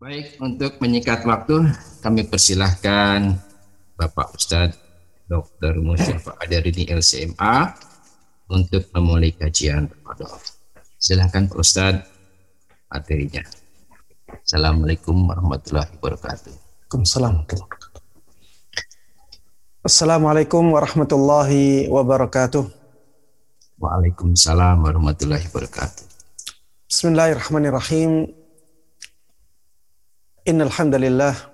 Baik, untuk menyikat waktu kami persilahkan Bapak Ustadz Dr. Musyafa Adarini LCMA untuk memulai kajian pada Silahkan Pak Ustadz materinya. Assalamualaikum warahmatullahi wabarakatuh. Waalaikumsalam. Assalamualaikum warahmatullahi wabarakatuh. Waalaikumsalam warahmatullahi wabarakatuh. Bismillahirrahmanirrahim. Innal hamdalillah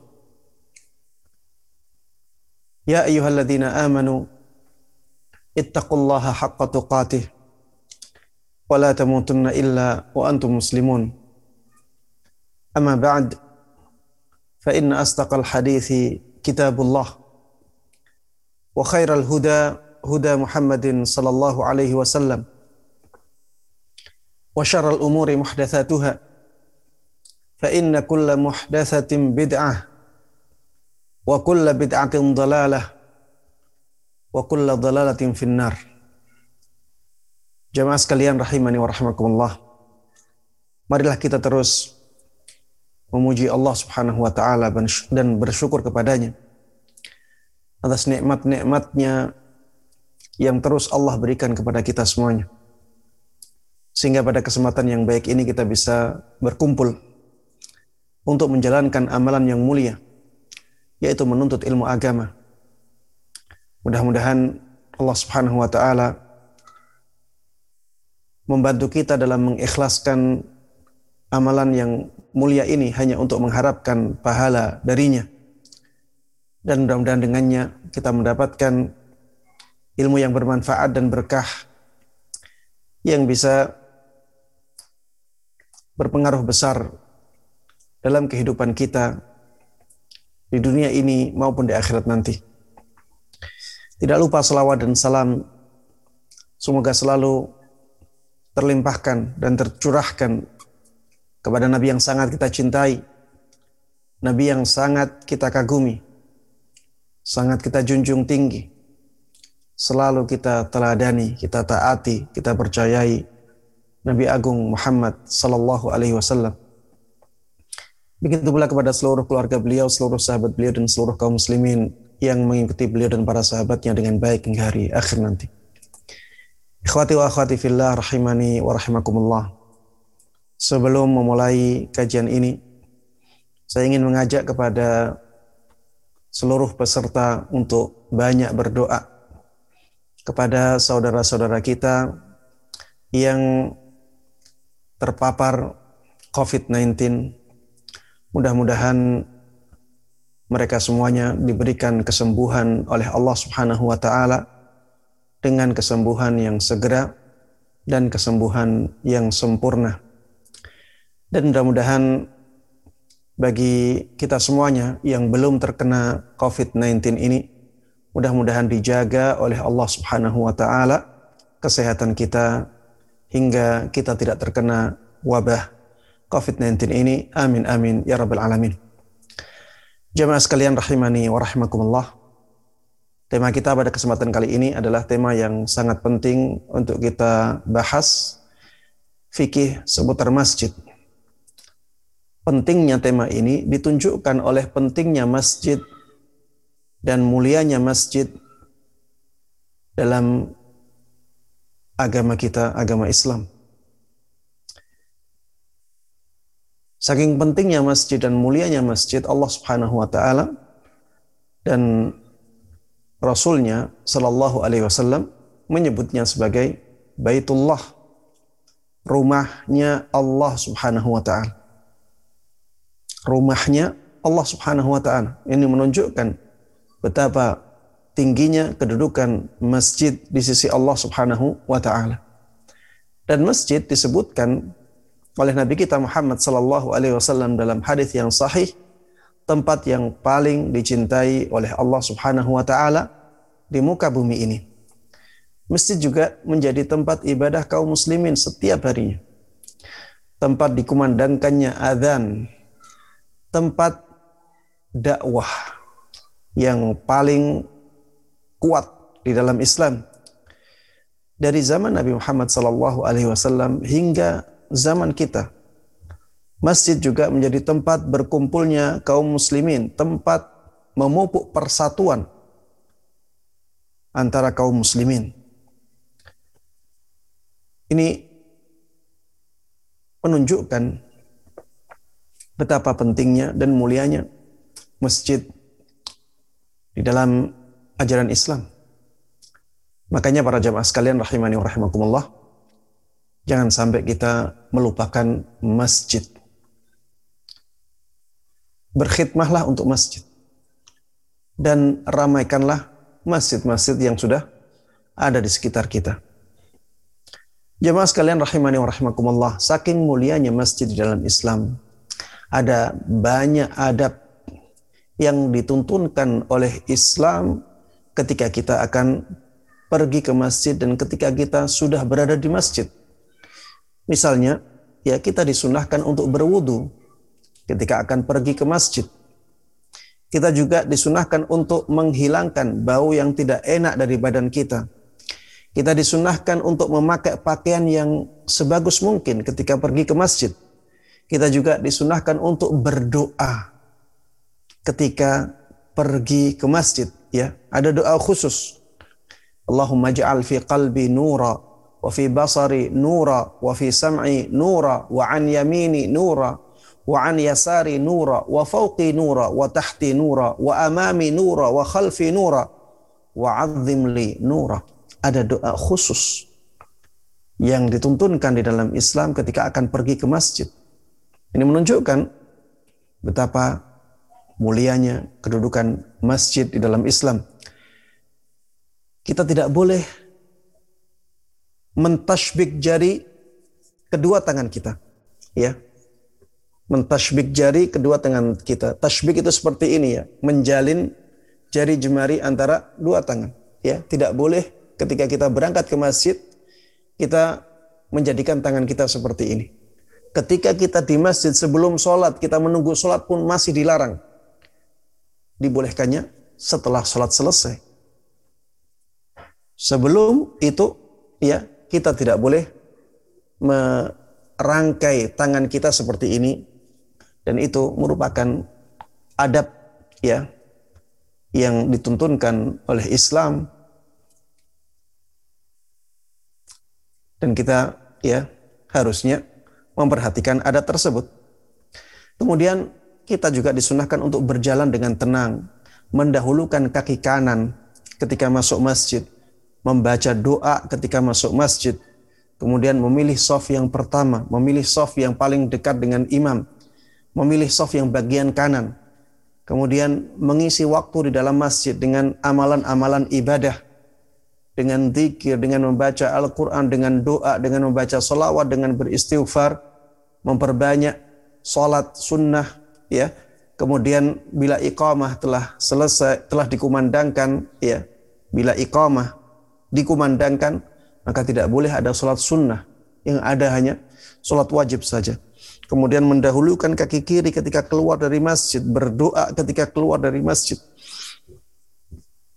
يا أيها الذين آمنوا اتقوا الله حق تقاته ولا تموتن إلا وأنتم مسلمون. أما بعد فإن أصدق الحديث كتاب الله وخير الهدى هدى محمد صلى الله عليه وسلم وشر الأمور محدثاتها فإن كل محدثة بدعة wa kullu bid'atin dalalah wa kulla dalalatin finnar. Jamaah sekalian rahimani wa rahmakumullah. Marilah kita terus memuji Allah Subhanahu wa taala dan bersyukur kepadanya atas nikmat-nikmatnya yang terus Allah berikan kepada kita semuanya. Sehingga pada kesempatan yang baik ini kita bisa berkumpul untuk menjalankan amalan yang mulia yaitu menuntut ilmu agama. Mudah-mudahan Allah Subhanahu wa taala membantu kita dalam mengikhlaskan amalan yang mulia ini hanya untuk mengharapkan pahala darinya. Dan mudah-mudahan dengannya kita mendapatkan ilmu yang bermanfaat dan berkah yang bisa berpengaruh besar dalam kehidupan kita di dunia ini maupun di akhirat nanti. Tidak lupa salawat dan salam. Semoga selalu terlimpahkan dan tercurahkan kepada Nabi yang sangat kita cintai, Nabi yang sangat kita kagumi, sangat kita junjung tinggi, selalu kita teladani, kita taati, kita percayai Nabi Agung Muhammad sallallahu alaihi wasallam Begitu pula kepada seluruh keluarga beliau, seluruh sahabat beliau, dan seluruh kaum muslimin yang mengikuti beliau dan para sahabatnya dengan baik hingga hari akhir nanti. Ikhwati wa akhwati fillah rahimani wa rahimakumullah. Sebelum memulai kajian ini, saya ingin mengajak kepada seluruh peserta untuk banyak berdoa kepada saudara-saudara kita yang terpapar COVID-19 Mudah-mudahan mereka semuanya diberikan kesembuhan oleh Allah Subhanahu wa taala dengan kesembuhan yang segera dan kesembuhan yang sempurna. Dan mudah-mudahan bagi kita semuanya yang belum terkena COVID-19 ini mudah-mudahan dijaga oleh Allah Subhanahu wa taala kesehatan kita hingga kita tidak terkena wabah COVID-19 ini. Amin, amin, ya Rabbal Alamin. Jemaah sekalian rahimani wa rahimakumullah. Tema kita pada kesempatan kali ini adalah tema yang sangat penting untuk kita bahas. Fikih seputar masjid. Pentingnya tema ini ditunjukkan oleh pentingnya masjid dan mulianya masjid dalam agama kita, agama Islam. Saking pentingnya masjid dan mulianya masjid Allah Subhanahu wa taala dan Rasulnya Shallallahu alaihi wasallam menyebutnya sebagai Baitullah, rumahnya Allah Subhanahu wa taala. Rumahnya Allah Subhanahu wa taala. Ini menunjukkan betapa tingginya kedudukan masjid di sisi Allah Subhanahu wa taala. Dan masjid disebutkan oleh Nabi kita Muhammad sallallahu alaihi wasallam dalam hadis yang sahih tempat yang paling dicintai oleh Allah Subhanahu wa taala di muka bumi ini. Masjid juga menjadi tempat ibadah kaum muslimin setiap harinya. Tempat dikumandangkannya azan. Tempat dakwah yang paling kuat di dalam Islam. Dari zaman Nabi Muhammad sallallahu alaihi wasallam hingga zaman kita. Masjid juga menjadi tempat berkumpulnya kaum muslimin, tempat memupuk persatuan antara kaum muslimin. Ini menunjukkan betapa pentingnya dan mulianya masjid di dalam ajaran Islam. Makanya para jamaah sekalian rahimani wa rahimakumullah, jangan sampai kita melupakan masjid. Berkhidmahlah untuk masjid. Dan ramaikanlah masjid-masjid yang sudah ada di sekitar kita. Jamaah sekalian rahimani wa rahimakumullah, saking mulianya masjid di dalam Islam, ada banyak adab yang dituntunkan oleh Islam ketika kita akan pergi ke masjid dan ketika kita sudah berada di masjid. Misalnya, ya kita disunahkan untuk berwudu ketika akan pergi ke masjid. Kita juga disunahkan untuk menghilangkan bau yang tidak enak dari badan kita. Kita disunahkan untuk memakai pakaian yang sebagus mungkin ketika pergi ke masjid. Kita juga disunahkan untuk berdoa ketika pergi ke masjid. Ya, ada doa khusus Allahumma ja'al fi qalbi nura an yamini nura wa an yasari nura wa fawqi nura wa tahti nura wa amami nura wa khalfi nura wa 'azzim li nura. Ada doa khusus yang dituntunkan di dalam Islam ketika akan pergi ke masjid. Ini menunjukkan betapa mulianya kedudukan masjid di dalam Islam kita tidak boleh mentashbik jari kedua tangan kita. Ya. Mentashbik jari kedua tangan kita. Tashbik itu seperti ini ya, menjalin jari jemari antara dua tangan. Ya, tidak boleh ketika kita berangkat ke masjid kita menjadikan tangan kita seperti ini. Ketika kita di masjid sebelum sholat, kita menunggu sholat pun masih dilarang. Dibolehkannya setelah sholat selesai Sebelum itu ya kita tidak boleh merangkai tangan kita seperti ini. Dan itu merupakan adab ya yang dituntunkan oleh Islam. Dan kita ya harusnya memperhatikan adat tersebut. Kemudian kita juga disunahkan untuk berjalan dengan tenang, mendahulukan kaki kanan ketika masuk masjid membaca doa ketika masuk masjid, kemudian memilih soft yang pertama, memilih soft yang paling dekat dengan imam, memilih soft yang bagian kanan, kemudian mengisi waktu di dalam masjid dengan amalan-amalan ibadah, dengan zikir, dengan membaca Al-Quran, dengan doa, dengan membaca salawat, dengan beristighfar, memperbanyak salat sunnah, ya. Kemudian bila iqamah telah selesai, telah dikumandangkan, ya, bila iqamah dikumandangkan, maka tidak boleh ada sholat sunnah. Yang ada hanya sholat wajib saja. Kemudian mendahulukan kaki kiri ketika keluar dari masjid, berdoa ketika keluar dari masjid.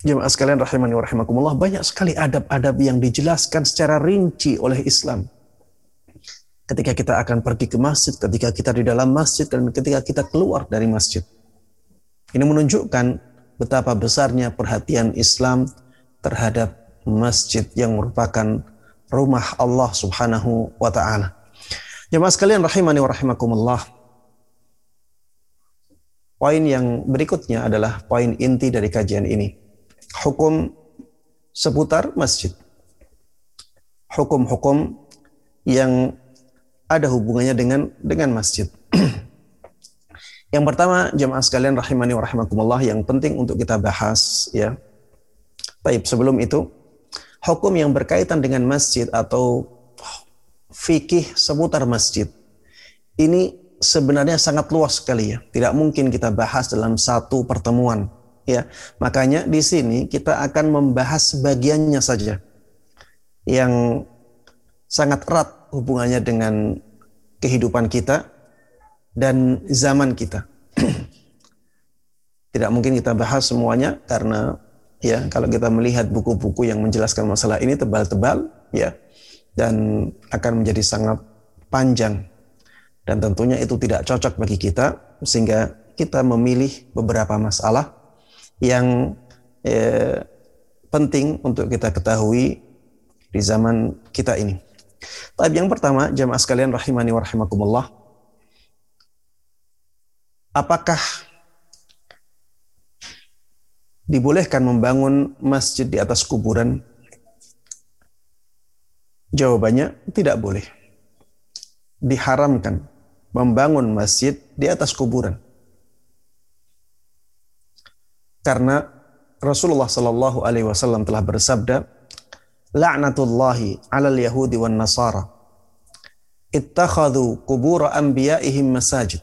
Jemaah sekalian rahimani wa rahimakumullah, banyak sekali adab-adab yang dijelaskan secara rinci oleh Islam. Ketika kita akan pergi ke masjid, ketika kita di dalam masjid, dan ketika kita keluar dari masjid. Ini menunjukkan betapa besarnya perhatian Islam terhadap masjid yang merupakan rumah Allah Subhanahu wa taala. Jemaah sekalian rahimani wa rahimakumullah. Poin yang berikutnya adalah poin inti dari kajian ini. Hukum seputar masjid. hukum-hukum yang ada hubungannya dengan dengan masjid. yang pertama, jemaah sekalian rahimani wa rahimakumullah yang penting untuk kita bahas ya. Baik, sebelum itu hukum yang berkaitan dengan masjid atau fikih seputar masjid ini sebenarnya sangat luas sekali ya. Tidak mungkin kita bahas dalam satu pertemuan ya. Makanya di sini kita akan membahas bagiannya saja yang sangat erat hubungannya dengan kehidupan kita dan zaman kita. Tidak mungkin kita bahas semuanya karena ya kalau kita melihat buku-buku yang menjelaskan masalah ini tebal-tebal ya dan akan menjadi sangat panjang dan tentunya itu tidak cocok bagi kita sehingga kita memilih beberapa masalah yang eh, penting untuk kita ketahui di zaman kita ini. Tapi yang pertama, jamaah sekalian rahimani wa rahimakumullah. Apakah dibolehkan membangun masjid di atas kuburan? Jawabannya tidak boleh. Diharamkan membangun masjid di atas kuburan. Karena Rasulullah Shallallahu alaihi wasallam telah bersabda, la'natullahi 'alal yahudi wan nasara ittakhadhu qubur anbiya'ihim masajid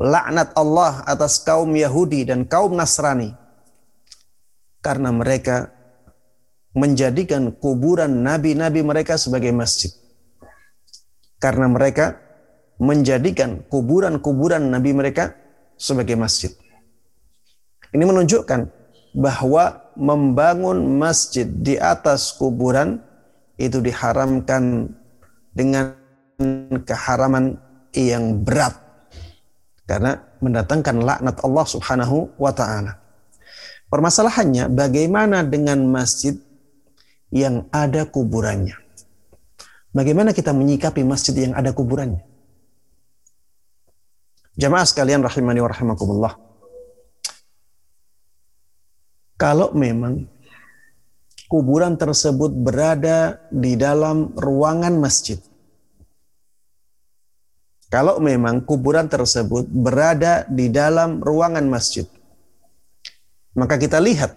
laknat Allah atas kaum Yahudi dan kaum Nasrani karena mereka menjadikan kuburan nabi-nabi mereka sebagai masjid. Karena mereka menjadikan kuburan-kuburan nabi mereka sebagai masjid. Ini menunjukkan bahwa membangun masjid di atas kuburan itu diharamkan dengan keharaman yang berat karena mendatangkan laknat Allah Subhanahu wa taala. Permasalahannya bagaimana dengan masjid yang ada kuburannya? Bagaimana kita menyikapi masjid yang ada kuburannya? Jamaah sekalian rahimani wa rahimakumullah. Kalau memang kuburan tersebut berada di dalam ruangan masjid. Kalau memang kuburan tersebut berada di dalam ruangan masjid, maka kita lihat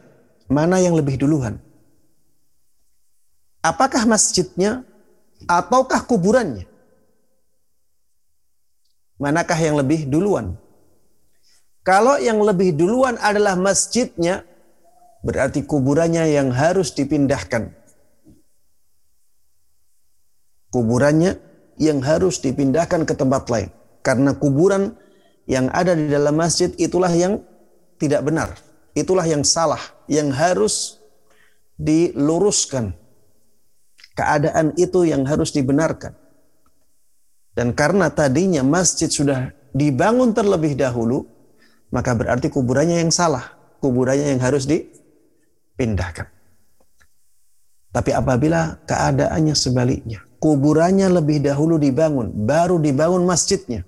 mana yang lebih duluan. Apakah masjidnya ataukah kuburannya? Manakah yang lebih duluan? Kalau yang lebih duluan adalah masjidnya, berarti kuburannya yang harus dipindahkan. Kuburannya yang harus dipindahkan ke tempat lain. Karena kuburan yang ada di dalam masjid itulah yang tidak benar. Itulah yang salah, yang harus diluruskan. Keadaan itu yang harus dibenarkan. Dan karena tadinya masjid sudah dibangun terlebih dahulu, maka berarti kuburannya yang salah. Kuburannya yang harus di, pindahkan. Tapi apabila keadaannya sebaliknya, kuburannya lebih dahulu dibangun, baru dibangun masjidnya,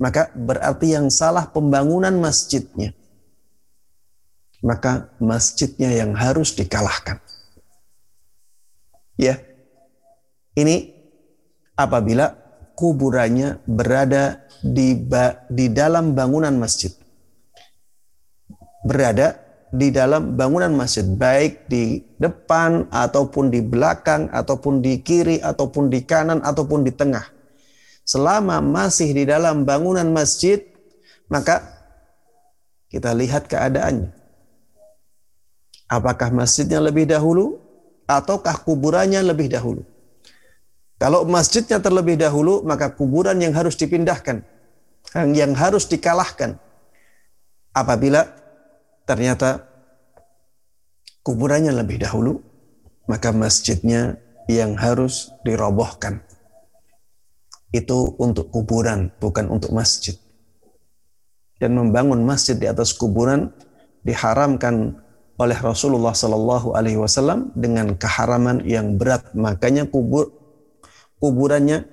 maka berarti yang salah pembangunan masjidnya. Maka masjidnya yang harus dikalahkan. Ya, ini apabila kuburannya berada di di dalam bangunan masjid. Berada di dalam bangunan masjid, baik di depan ataupun di belakang ataupun di kiri ataupun di kanan ataupun di tengah. Selama masih di dalam bangunan masjid, maka kita lihat keadaannya. Apakah masjidnya lebih dahulu ataukah kuburannya lebih dahulu? Kalau masjidnya terlebih dahulu, maka kuburan yang harus dipindahkan, yang harus dikalahkan. Apabila ternyata kuburannya lebih dahulu, maka masjidnya yang harus dirobohkan. Itu untuk kuburan, bukan untuk masjid. Dan membangun masjid di atas kuburan diharamkan oleh Rasulullah Sallallahu Alaihi Wasallam dengan keharaman yang berat. Makanya kubur kuburannya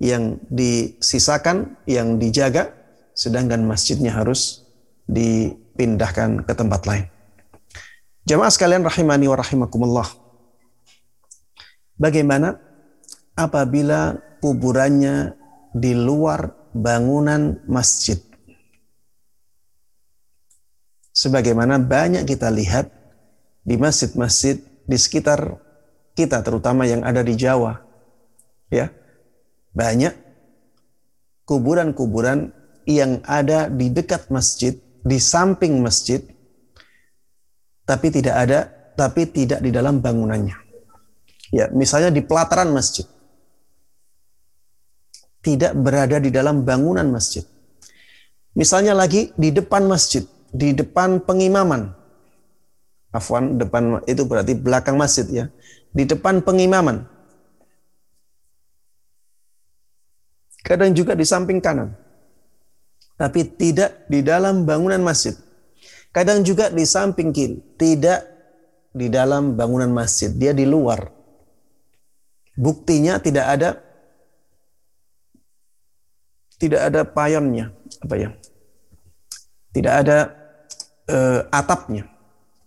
yang disisakan, yang dijaga, sedangkan masjidnya harus di dipindahkan ke tempat lain. Jamaah sekalian rahimani wa rahimakumullah. Bagaimana apabila kuburannya di luar bangunan masjid? Sebagaimana banyak kita lihat di masjid-masjid di sekitar kita terutama yang ada di Jawa. Ya. Banyak kuburan-kuburan yang ada di dekat masjid, di samping masjid tapi tidak ada tapi tidak di dalam bangunannya. Ya, misalnya di pelataran masjid. Tidak berada di dalam bangunan masjid. Misalnya lagi di depan masjid, di depan pengimaman. Afwan, depan itu berarti belakang masjid ya. Di depan pengimaman. Kadang juga di samping kanan. Tapi tidak di dalam bangunan masjid. Kadang juga di samping kiri, tidak di dalam bangunan masjid, dia di luar. Buktinya tidak ada tidak ada payonnya, apa ya? Tidak ada uh, atapnya.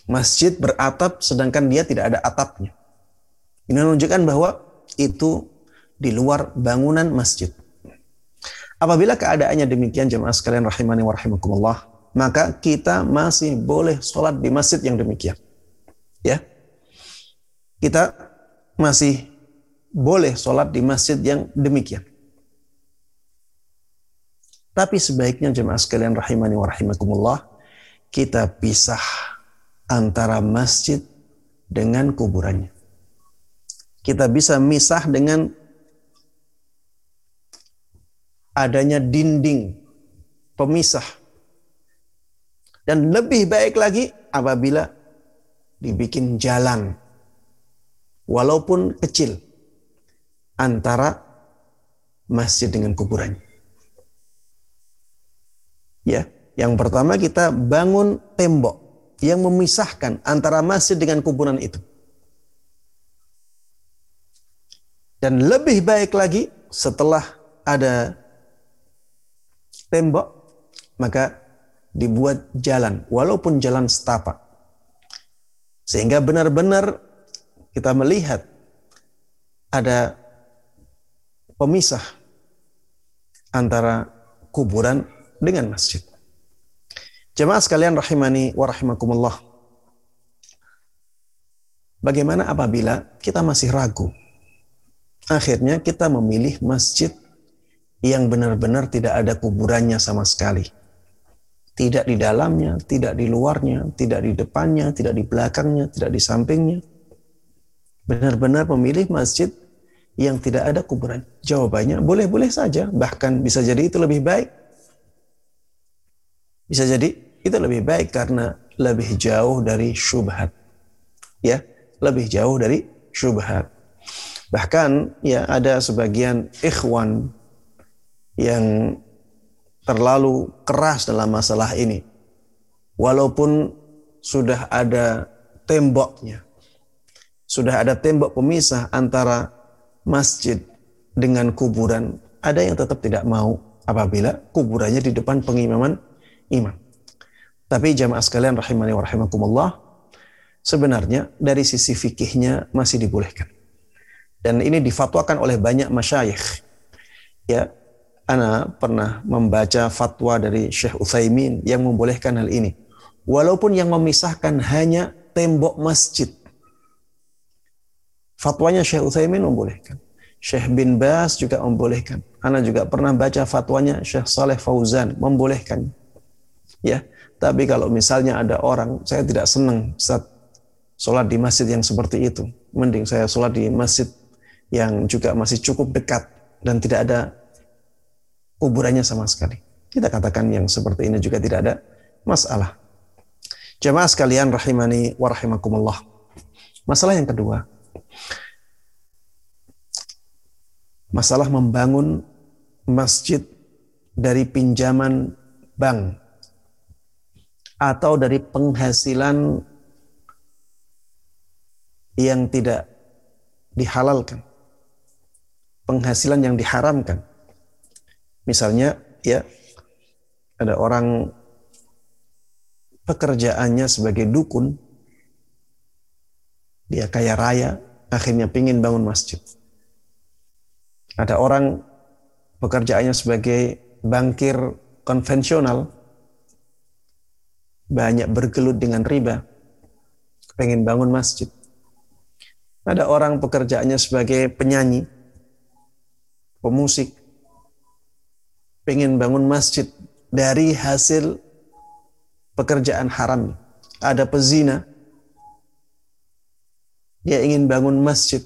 Masjid beratap sedangkan dia tidak ada atapnya. Ini menunjukkan bahwa itu di luar bangunan masjid. Apabila keadaannya demikian jemaah sekalian rahimani wa rahimakumullah, maka kita masih boleh sholat di masjid yang demikian. Ya. Kita masih boleh sholat di masjid yang demikian. Tapi sebaiknya jemaah sekalian rahimani wa rahimakumullah, kita pisah antara masjid dengan kuburannya. Kita bisa misah dengan adanya dinding pemisah. Dan lebih baik lagi apabila dibikin jalan walaupun kecil antara masjid dengan kuburannya. Ya, yang pertama kita bangun tembok yang memisahkan antara masjid dengan kuburan itu. Dan lebih baik lagi setelah ada tembok, maka dibuat jalan, walaupun jalan setapak. Sehingga benar-benar kita melihat ada pemisah antara kuburan dengan masjid. Jemaah sekalian rahimani wa rahimakumullah. Bagaimana apabila kita masih ragu? Akhirnya kita memilih masjid yang benar-benar tidak ada kuburannya sama sekali. Tidak di dalamnya, tidak di luarnya, tidak di depannya, tidak di belakangnya, tidak di sampingnya. Benar-benar memilih masjid yang tidak ada kuburan. Jawabannya boleh-boleh saja, bahkan bisa jadi itu lebih baik bisa jadi itu lebih baik karena lebih jauh dari syubhat. Ya, lebih jauh dari syubhat. Bahkan ya ada sebagian ikhwan yang terlalu keras dalam masalah ini. Walaupun sudah ada temboknya. Sudah ada tembok pemisah antara masjid dengan kuburan. Ada yang tetap tidak mau apabila kuburannya di depan pengimaman iman. Tapi jamaah sekalian rahimani wa rahimakumullah, sebenarnya dari sisi fikihnya masih dibolehkan. Dan ini difatwakan oleh banyak masyayikh. Ya, ana pernah membaca fatwa dari Syekh Utsaimin yang membolehkan hal ini. Walaupun yang memisahkan hanya tembok masjid. Fatwanya Syekh Utsaimin membolehkan. Syekh bin Bas juga membolehkan. Ana juga pernah baca fatwanya Syekh Saleh Fauzan membolehkan ya tapi kalau misalnya ada orang saya tidak senang saat sholat di masjid yang seperti itu mending saya sholat di masjid yang juga masih cukup dekat dan tidak ada kuburannya sama sekali kita katakan yang seperti ini juga tidak ada masalah jemaah sekalian rahimani wa rahimakumullah masalah yang kedua masalah membangun masjid dari pinjaman bank atau dari penghasilan yang tidak dihalalkan. Penghasilan yang diharamkan. Misalnya ya ada orang pekerjaannya sebagai dukun dia kaya raya akhirnya pingin bangun masjid. Ada orang pekerjaannya sebagai bankir konvensional, banyak bergelut dengan riba, pengen bangun masjid. Ada orang pekerjaannya sebagai penyanyi, pemusik, pengen bangun masjid dari hasil pekerjaan haram. Ada pezina, dia ingin bangun masjid.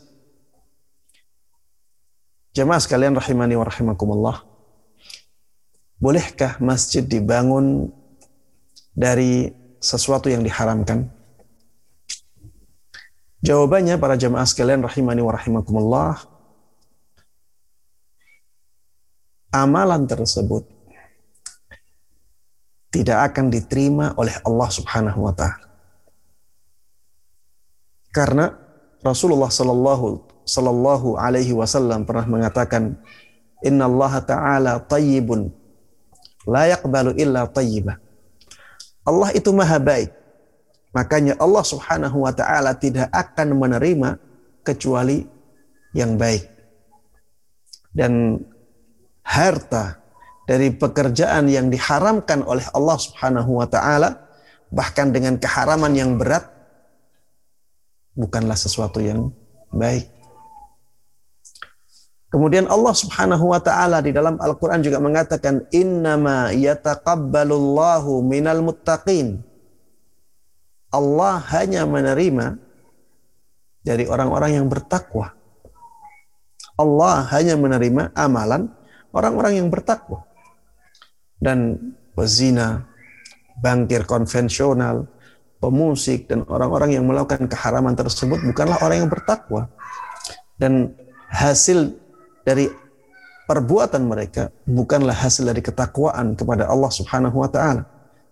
Jemaah sekalian rahimani wa rahimakumullah. Bolehkah masjid dibangun dari sesuatu yang diharamkan? Jawabannya para jemaah sekalian rahimani wa rahimakumullah, amalan tersebut tidak akan diterima oleh Allah Subhanahu wa taala. Karena Rasulullah sallallahu sallallahu alaihi wasallam pernah mengatakan, "Inna Allah taala tayyibun la yaqbalu illa tayyibah." Allah itu maha baik. Makanya Allah subhanahu wa ta'ala tidak akan menerima kecuali yang baik. Dan harta dari pekerjaan yang diharamkan oleh Allah subhanahu wa ta'ala, bahkan dengan keharaman yang berat, bukanlah sesuatu yang baik. Kemudian Allah Subhanahu wa taala di dalam Al-Qur'an juga mengatakan innama yataqabbalullahu minal muttaqin. Allah hanya menerima dari orang-orang yang bertakwa. Allah hanya menerima amalan orang-orang yang bertakwa. Dan pezina, bangkir konvensional, pemusik dan orang-orang yang melakukan keharaman tersebut bukanlah orang yang bertakwa. Dan hasil dari perbuatan mereka bukanlah hasil dari ketakwaan kepada Allah Subhanahu wa taala.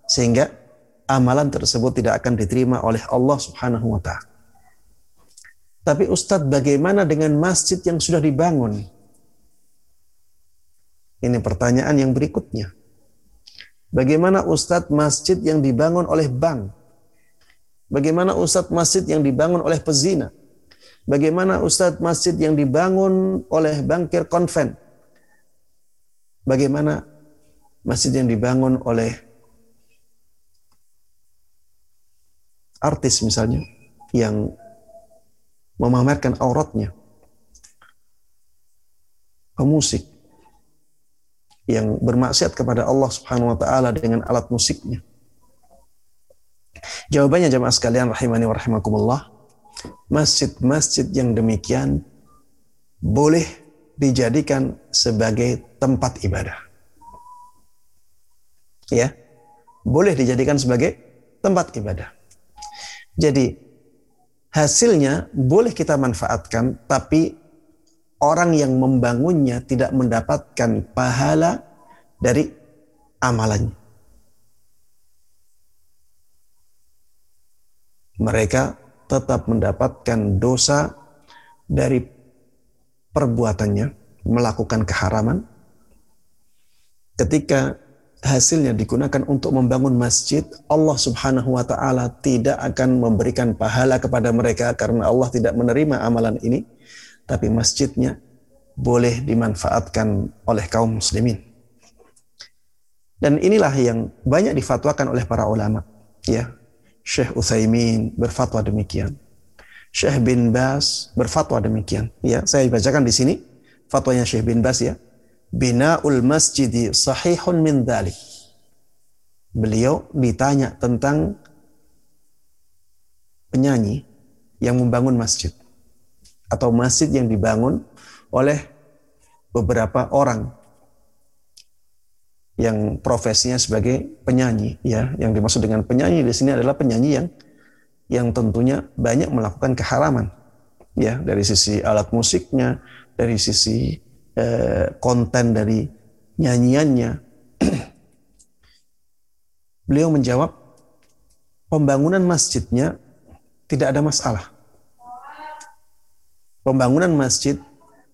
Sehingga amalan tersebut tidak akan diterima oleh Allah Subhanahu wa taala. Tapi Ustadz bagaimana dengan masjid yang sudah dibangun? Ini pertanyaan yang berikutnya. Bagaimana Ustadz masjid yang dibangun oleh bank? Bagaimana Ustadz masjid yang dibangun oleh pezina? Bagaimana Ustadz masjid yang dibangun oleh bangkir konven? Bagaimana masjid yang dibangun oleh artis misalnya yang memamerkan auratnya? Pemusik yang bermaksiat kepada Allah Subhanahu wa taala dengan alat musiknya. Jawabannya jemaah sekalian rahimani wa rahimakumullah, masjid-masjid yang demikian boleh dijadikan sebagai tempat ibadah. Ya, boleh dijadikan sebagai tempat ibadah. Jadi hasilnya boleh kita manfaatkan, tapi orang yang membangunnya tidak mendapatkan pahala dari amalannya. Mereka tetap mendapatkan dosa dari perbuatannya melakukan keharaman ketika hasilnya digunakan untuk membangun masjid Allah Subhanahu wa taala tidak akan memberikan pahala kepada mereka karena Allah tidak menerima amalan ini tapi masjidnya boleh dimanfaatkan oleh kaum muslimin dan inilah yang banyak difatwakan oleh para ulama ya Syekh Utsaimin berfatwa demikian. Syekh bin Bas berfatwa demikian. Ya, saya bacakan di sini fatwanya Syekh bin Bas ya. Bina'ul masjidi sahihun min dhalik. Beliau ditanya tentang penyanyi yang membangun masjid atau masjid yang dibangun oleh beberapa orang yang profesinya sebagai penyanyi ya. Yang dimaksud dengan penyanyi di sini adalah penyanyi yang yang tentunya banyak melakukan keharaman ya. Dari sisi alat musiknya dari sisi eh, konten dari nyanyiannya. Beliau menjawab pembangunan masjidnya tidak ada masalah pembangunan masjid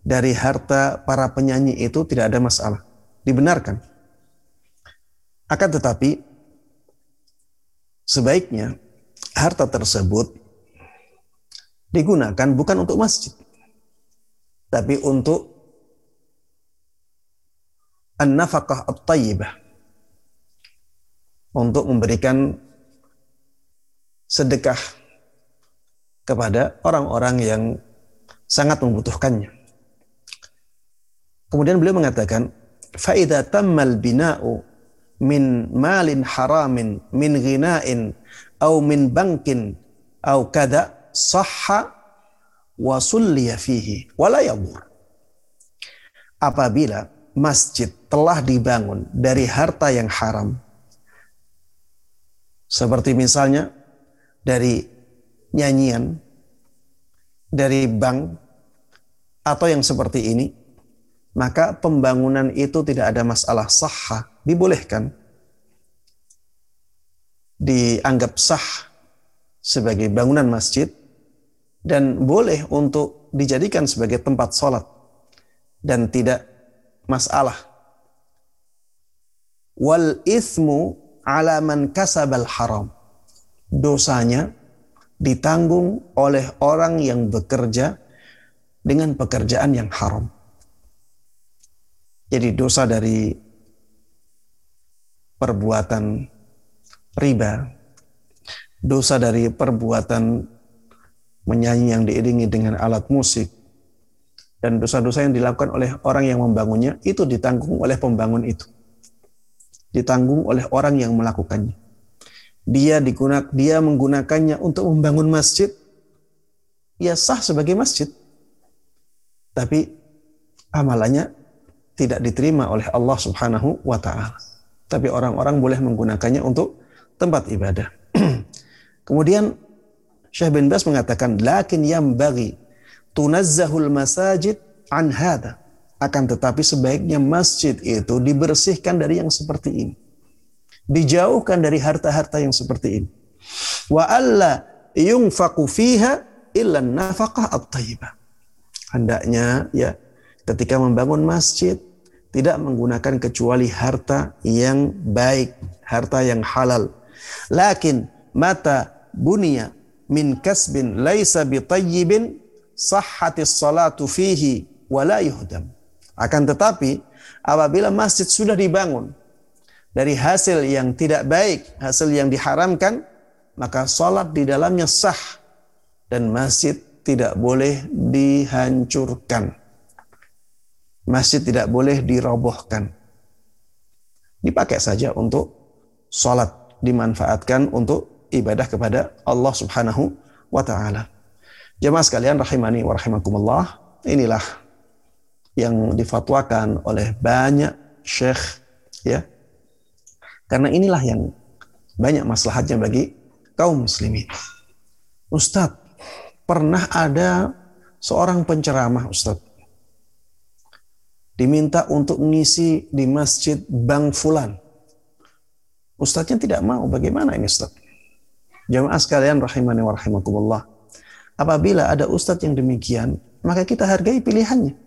dari harta para penyanyi itu tidak ada masalah dibenarkan akan tetapi, sebaiknya harta tersebut digunakan bukan untuk masjid, tapi untuk an-nafaqah at-tayyibah. Untuk memberikan sedekah kepada orang-orang yang sangat membutuhkannya. Kemudian beliau mengatakan, "Faida tammal bina'u min malin haramin min ghina'in au min bankin au kada sahha wa sulliya fihi wala yadur." Apabila masjid telah dibangun dari harta yang haram, seperti misalnya dari nyanyian, dari bank, atau yang seperti ini, maka pembangunan itu tidak ada masalah sah, dibolehkan, dianggap sah sebagai bangunan masjid, dan boleh untuk dijadikan sebagai tempat sholat, dan tidak masalah. Wal ismu ala man kasabal haram. Dosanya ditanggung oleh orang yang bekerja dengan pekerjaan yang haram. Jadi dosa dari perbuatan riba, dosa dari perbuatan menyanyi yang diiringi dengan alat musik, dan dosa-dosa yang dilakukan oleh orang yang membangunnya itu ditanggung oleh pembangun itu. Ditanggung oleh orang yang melakukannya dia digunakan dia menggunakannya untuk membangun masjid. Ya sah sebagai masjid. Tapi amalannya tidak diterima oleh Allah Subhanahu wa taala. Tapi orang-orang boleh menggunakannya untuk tempat ibadah. Kemudian Syekh bin Bas mengatakan lakin yang bagi tunazzahul masajid an hada. Akan tetapi sebaiknya masjid itu dibersihkan dari yang seperti ini dijauhkan dari harta-harta yang seperti ini. Wa alla yunfaqu fiha illa nafaqah at-thayyibah. Hendaknya ya ketika membangun masjid tidak menggunakan kecuali harta yang baik, harta yang halal. Lakin mata bunia min kasbin laisa bitayyibin sahhatis salatu fihi wala yuhdam. Akan tetapi apabila masjid sudah dibangun dari hasil yang tidak baik, hasil yang diharamkan, maka salat di dalamnya sah dan masjid tidak boleh dihancurkan. Masjid tidak boleh dirobohkan. Dipakai saja untuk salat, dimanfaatkan untuk ibadah kepada Allah Subhanahu wa taala. Jemaah sekalian rahimani wa rahimakumullah, inilah yang difatwakan oleh banyak syekh ya karena inilah yang banyak maslahatnya bagi kaum muslimin. Ustadz, pernah ada seorang penceramah Ustadz. Diminta untuk mengisi di masjid Bang Fulan. Ustadznya tidak mau. Bagaimana ini Ustadz? Jamaah sekalian rahimani wa rahimakumullah. Apabila ada ustadz yang demikian, maka kita hargai pilihannya.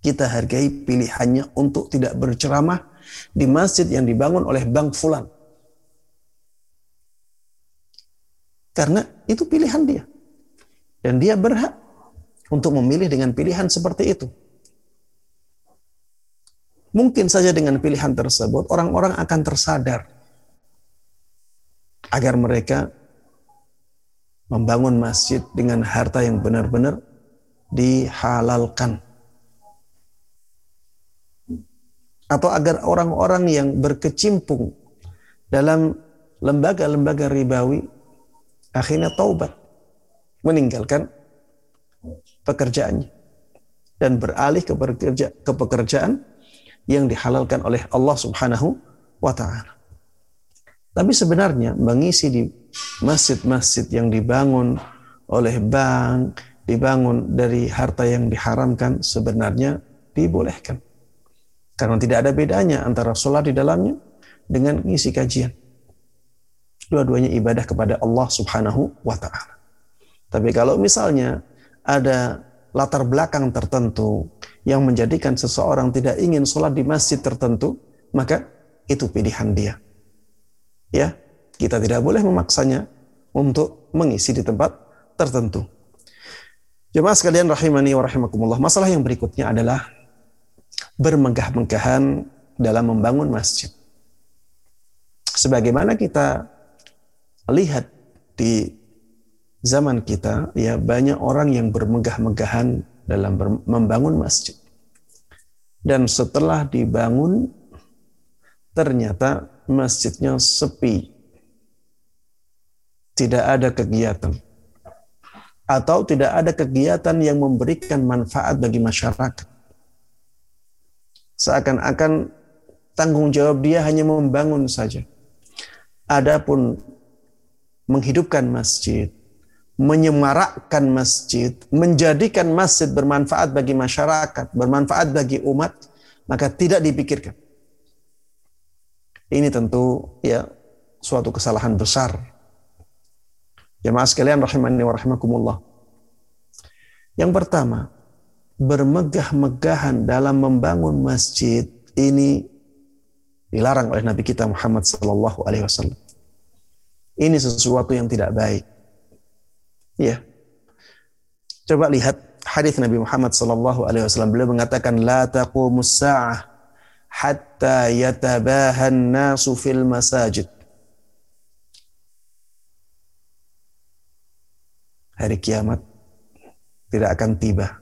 Kita hargai pilihannya untuk tidak berceramah di masjid yang dibangun oleh Bank Fulan. Karena itu pilihan dia. Dan dia berhak untuk memilih dengan pilihan seperti itu. Mungkin saja dengan pilihan tersebut orang-orang akan tersadar agar mereka membangun masjid dengan harta yang benar-benar dihalalkan. Atau agar orang-orang yang berkecimpung dalam lembaga-lembaga ribawi akhirnya taubat meninggalkan pekerjaannya dan beralih ke, bekerja, ke pekerjaan yang dihalalkan oleh Allah Subhanahu wa taala. Tapi sebenarnya mengisi di masjid-masjid yang dibangun oleh bank, dibangun dari harta yang diharamkan sebenarnya dibolehkan. Karena tidak ada bedanya antara sholat di dalamnya dengan ngisi kajian. Dua-duanya ibadah kepada Allah subhanahu wa ta'ala. Tapi kalau misalnya ada latar belakang tertentu yang menjadikan seseorang tidak ingin sholat di masjid tertentu, maka itu pilihan dia. Ya, kita tidak boleh memaksanya untuk mengisi di tempat tertentu. Jemaah sekalian rahimani wa rahimakumullah. Masalah yang berikutnya adalah bermegah-megahan dalam membangun masjid. Sebagaimana kita lihat di zaman kita, ya banyak orang yang bermegah-megahan dalam membangun masjid. Dan setelah dibangun, ternyata masjidnya sepi. Tidak ada kegiatan atau tidak ada kegiatan yang memberikan manfaat bagi masyarakat. Seakan-akan tanggung jawab dia hanya membangun saja. Adapun menghidupkan masjid, menyemarakkan masjid, menjadikan masjid bermanfaat bagi masyarakat, bermanfaat bagi umat, maka tidak dipikirkan. Ini tentu ya suatu kesalahan besar Jemaah sekalian rahimani wa rahimakumullah. Yang pertama, bermegah-megahan dalam membangun masjid ini dilarang oleh Nabi kita Muhammad sallallahu alaihi wasallam. Ini sesuatu yang tidak baik. Ya. Coba lihat hadis Nabi Muhammad sallallahu alaihi wasallam beliau mengatakan la taqumus sa'ah hatta yatabahan nasu fil masajid hari kiamat tidak akan tiba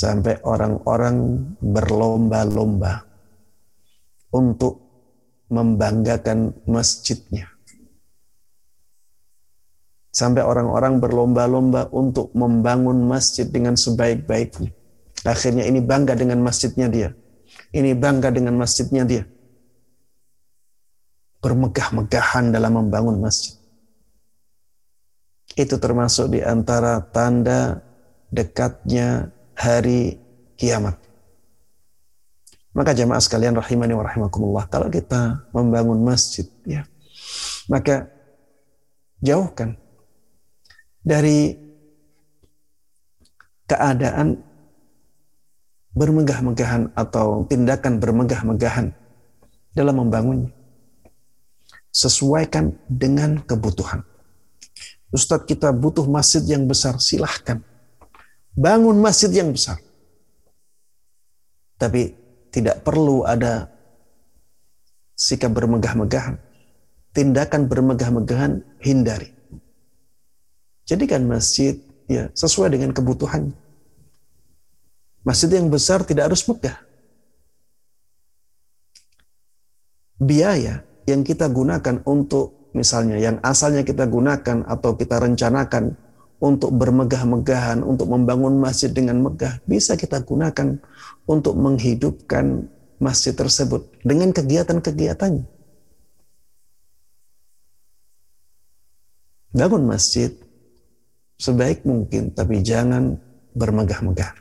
sampai orang-orang berlomba-lomba untuk membanggakan masjidnya. Sampai orang-orang berlomba-lomba untuk membangun masjid dengan sebaik-baiknya. Akhirnya ini bangga dengan masjidnya dia. Ini bangga dengan masjidnya dia. Bermegah-megahan dalam membangun masjid. Itu termasuk di antara tanda dekatnya hari kiamat. Maka jamaah sekalian rahimani wa rahimakumullah, kalau kita membangun masjid ya, maka jauhkan dari keadaan bermegah-megahan atau tindakan bermegah-megahan dalam membangunnya. Sesuaikan dengan kebutuhan. Ustadz kita butuh masjid yang besar, silahkan. Bangun masjid yang besar. Tapi tidak perlu ada sikap bermegah-megahan. Tindakan bermegah-megahan hindari. Jadikan masjid ya sesuai dengan kebutuhan. Masjid yang besar tidak harus megah. Biaya yang kita gunakan untuk misalnya yang asalnya kita gunakan atau kita rencanakan untuk bermegah-megahan, untuk membangun masjid dengan megah, bisa kita gunakan untuk menghidupkan masjid tersebut dengan kegiatan-kegiatannya. Bangun masjid sebaik mungkin, tapi jangan bermegah-megah.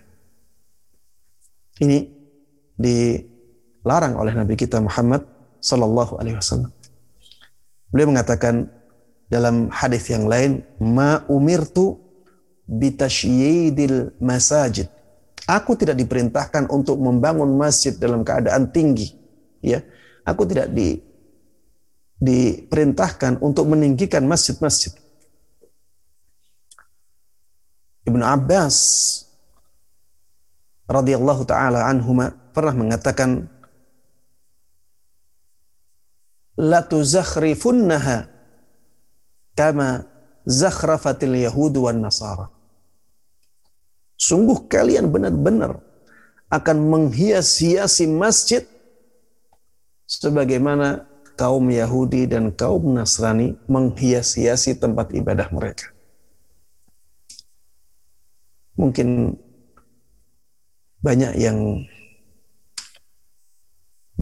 Ini dilarang oleh Nabi kita Muhammad Sallallahu Alaihi Wasallam. Beliau mengatakan dalam hadis yang lain, "Ma umirtu bitasyyidil masajid." Aku tidak diperintahkan untuk membangun masjid dalam keadaan tinggi, ya. Aku tidak di diperintahkan untuk meninggikan masjid-masjid. Ibnu Abbas radhiyallahu taala anhuma pernah mengatakan latuzakhrifunnaha kama zakhrafatil yahud wan nasara. Sungguh kalian benar-benar akan menghias-hiasi masjid sebagaimana kaum Yahudi dan kaum Nasrani menghias-hiasi tempat ibadah mereka. Mungkin banyak yang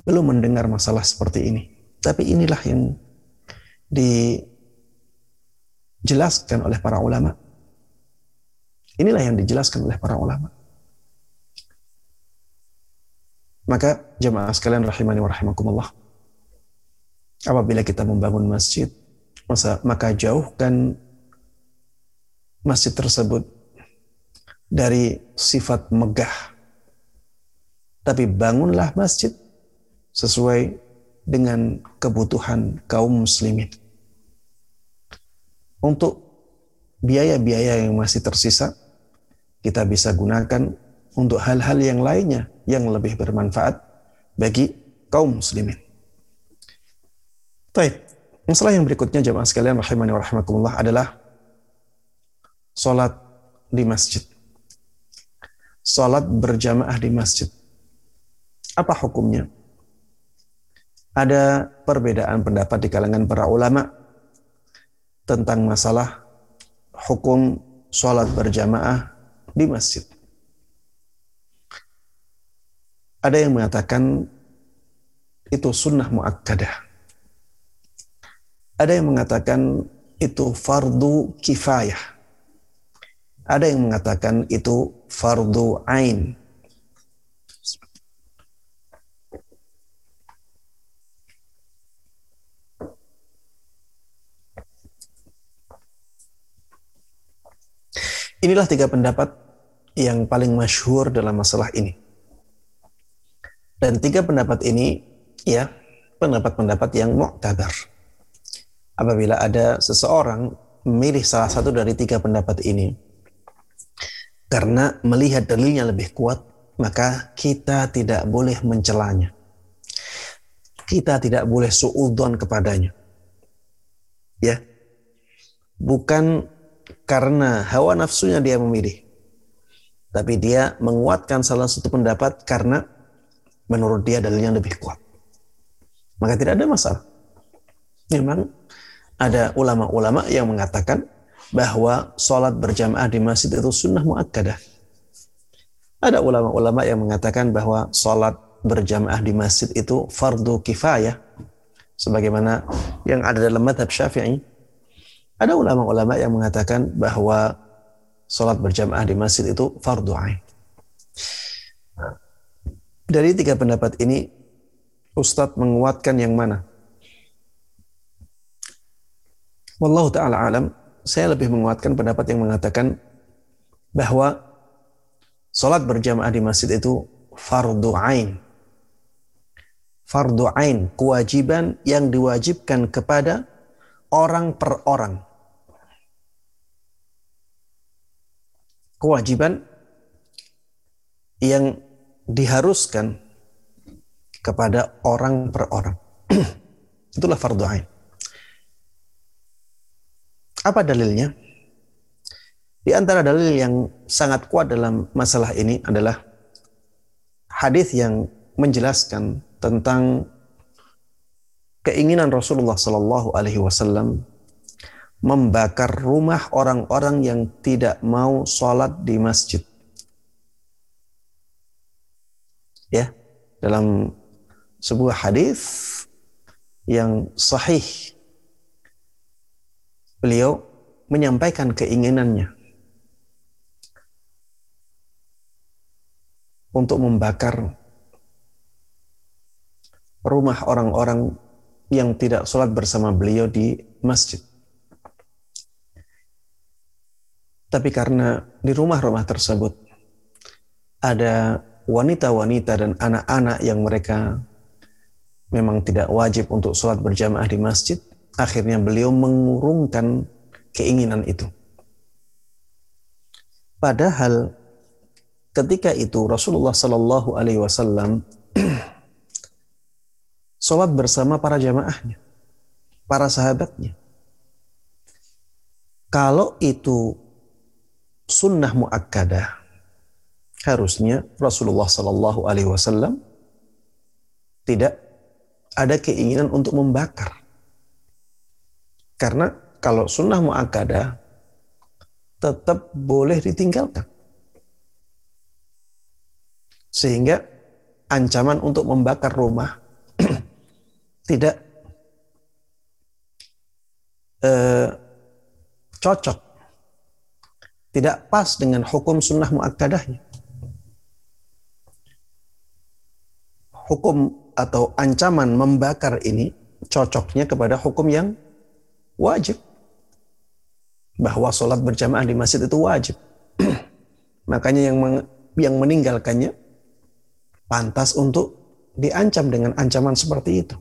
belum mendengar masalah seperti ini. Tapi inilah yang dijelaskan oleh para ulama. Inilah yang dijelaskan oleh para ulama. Maka jemaah sekalian rahimani wa rahimakumullah. Apabila kita membangun masjid, maka jauhkan masjid tersebut dari sifat megah. Tapi bangunlah masjid sesuai dengan kebutuhan kaum muslimin. Untuk biaya-biaya yang masih tersisa kita bisa gunakan untuk hal-hal yang lainnya yang lebih bermanfaat bagi kaum muslimin. Baik, masalah yang berikutnya jemaah sekalian rahimani wa rahimakumullah adalah salat di masjid. Salat berjamaah di masjid. Apa hukumnya? Ada perbedaan pendapat di kalangan para ulama tentang masalah hukum sholat berjamaah di masjid. Ada yang mengatakan itu sunnah muakkadah. Ada yang mengatakan itu fardu kifayah. Ada yang mengatakan itu fardu ain. Inilah tiga pendapat yang paling masyhur dalam masalah ini. Dan tiga pendapat ini ya pendapat-pendapat yang mu'tabar. Apabila ada seseorang memilih salah satu dari tiga pendapat ini karena melihat dalilnya lebih kuat, maka kita tidak boleh mencelanya. Kita tidak boleh suudon kepadanya. Ya. Bukan karena hawa nafsunya dia memilih. Tapi dia menguatkan salah satu pendapat karena menurut dia dalilnya lebih kuat. Maka tidak ada masalah. Memang ada ulama-ulama yang mengatakan bahwa sholat berjamaah di masjid itu sunnah muakkadah. Ada ulama-ulama yang mengatakan bahwa sholat berjamaah di masjid itu fardu kifayah. Sebagaimana yang ada dalam madhab syafi'i ada ulama-ulama yang mengatakan bahwa sholat berjamaah di masjid itu fardu ain. Dari tiga pendapat ini, Ustadz menguatkan yang mana? Wallahu ta'ala alam, saya lebih menguatkan pendapat yang mengatakan bahwa sholat berjamaah di masjid itu fardu ain. Fardu ain, kewajiban yang diwajibkan kepada orang per orang. Kewajiban yang diharuskan kepada orang per orang. Itulah fardu ain. Apa dalilnya? Di antara dalil yang sangat kuat dalam masalah ini adalah hadis yang menjelaskan tentang keinginan Rasulullah Sallallahu Alaihi Wasallam membakar rumah orang-orang yang tidak mau sholat di masjid. Ya, dalam sebuah hadis yang sahih, beliau menyampaikan keinginannya untuk membakar rumah orang-orang yang tidak sholat bersama beliau di masjid. Tapi karena di rumah-rumah tersebut ada wanita-wanita dan anak-anak yang mereka memang tidak wajib untuk sholat berjamaah di masjid, akhirnya beliau mengurungkan keinginan itu. Padahal ketika itu Rasulullah Shallallahu Alaihi Wasallam sholat bersama para jamaahnya, para sahabatnya. Kalau itu sunnah muakkadah. Harusnya Rasulullah Shallallahu Alaihi Wasallam tidak ada keinginan untuk membakar. Karena kalau sunnah muakkadah tetap boleh ditinggalkan. Sehingga ancaman untuk membakar rumah tidak eh, cocok tidak pas dengan hukum sunnah muakkadahnya. Hukum atau ancaman membakar ini cocoknya kepada hukum yang wajib. Bahwa sholat berjamaah di masjid itu wajib. Makanya yang yang meninggalkannya pantas untuk diancam dengan ancaman seperti itu.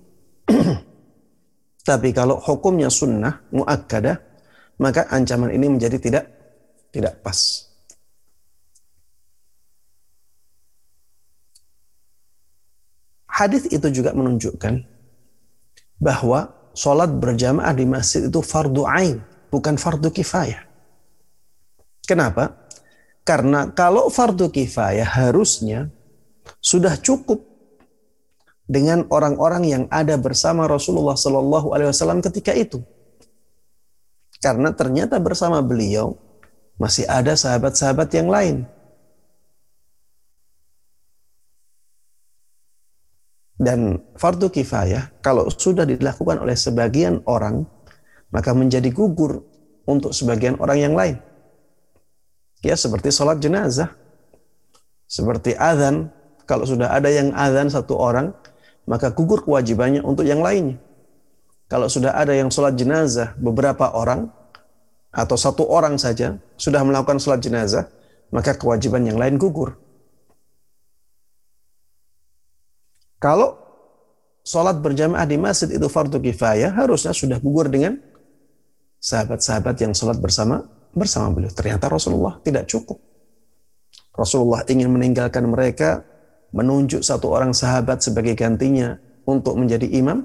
Tapi kalau hukumnya sunnah muakkadah maka ancaman ini menjadi tidak tidak pas. Hadis itu juga menunjukkan bahwa sholat berjamaah di masjid itu fardu ain, bukan fardu kifayah. Kenapa? Karena kalau fardu kifayah harusnya sudah cukup dengan orang-orang yang ada bersama Rasulullah Shallallahu Alaihi Wasallam ketika itu. Karena ternyata bersama beliau masih ada sahabat-sahabat yang lain Dan fardu kifayah kalau sudah dilakukan oleh sebagian orang maka menjadi gugur untuk sebagian orang yang lain. Ya seperti sholat jenazah. Seperti azan. Kalau sudah ada yang azan satu orang maka gugur kewajibannya untuk yang lainnya. Kalau sudah ada yang sholat jenazah beberapa orang atau satu orang saja sudah melakukan sholat jenazah maka kewajiban yang lain gugur. Kalau sholat berjamaah di masjid itu fardu kifayah, harusnya sudah gugur dengan sahabat-sahabat yang sholat bersama bersama beliau. Ternyata Rasulullah tidak cukup. Rasulullah ingin meninggalkan mereka, menunjuk satu orang sahabat sebagai gantinya untuk menjadi imam,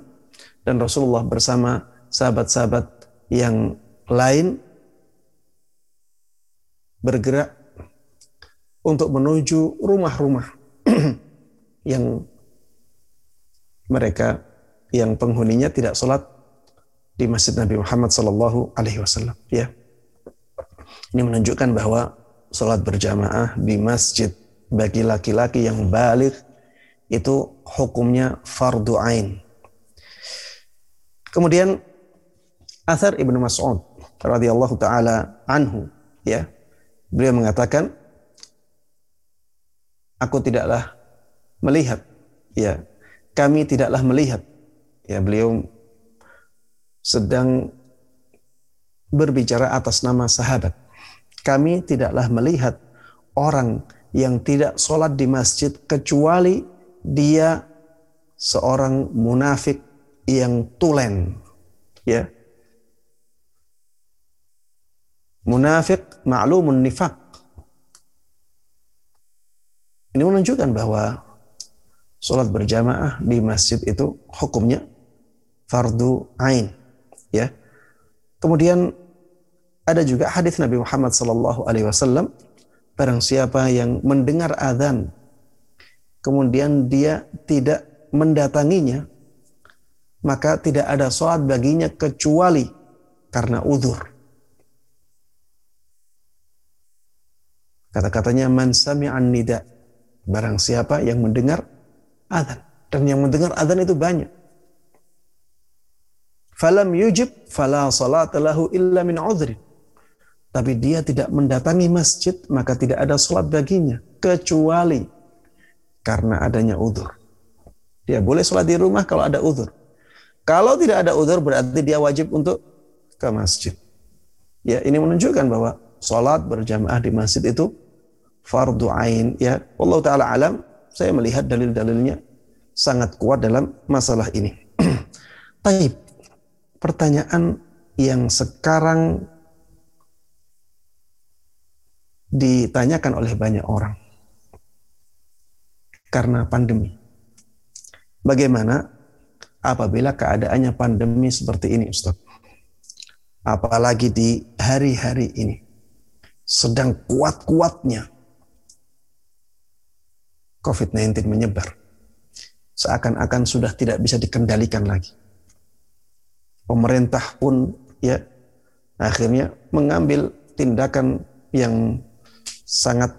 dan Rasulullah bersama sahabat-sahabat yang lain bergerak untuk menuju rumah-rumah yang mereka yang penghuninya tidak sholat di Masjid Nabi Muhammad Sallallahu Alaihi Wasallam. Ya, ini menunjukkan bahwa sholat berjamaah di masjid bagi laki-laki yang balik itu hukumnya fardu ain. Kemudian Athar Ibnu Mas'ud radhiyallahu taala anhu ya beliau mengatakan aku tidaklah melihat. Ya kami tidaklah melihat. Ya beliau sedang berbicara atas nama sahabat. Kami tidaklah melihat orang yang tidak sholat di masjid kecuali dia seorang munafik yang tulen. Ya munafik ma'lumun nifak ini menunjukkan bahwa sholat berjamaah di masjid itu hukumnya fardu ain ya. Kemudian ada juga hadis Nabi Muhammad sallallahu alaihi wasallam barang siapa yang mendengar azan kemudian dia tidak mendatanginya maka tidak ada sholat baginya kecuali karena uzur kata-katanya man sami'an nida barang siapa yang mendengar adzan. Dan yang mendengar adzan itu banyak. Falam yujib fala salata lahu illa min udhrin. Tapi dia tidak mendatangi masjid, maka tidak ada salat baginya. Kecuali karena adanya udur. Dia boleh sholat di rumah kalau ada udur. Kalau tidak ada udur berarti dia wajib untuk ke masjid. Ya, ini menunjukkan bahwa sholat berjamaah di masjid itu fardu ain. Ya, Allah taala alam saya melihat dalil-dalilnya sangat kuat dalam masalah ini. Taib, pertanyaan yang sekarang ditanyakan oleh banyak orang karena pandemi. Bagaimana apabila keadaannya pandemi seperti ini, Ustaz? Apalagi di hari-hari ini sedang kuat-kuatnya COVID-19 menyebar. Seakan-akan sudah tidak bisa dikendalikan lagi. Pemerintah pun ya akhirnya mengambil tindakan yang sangat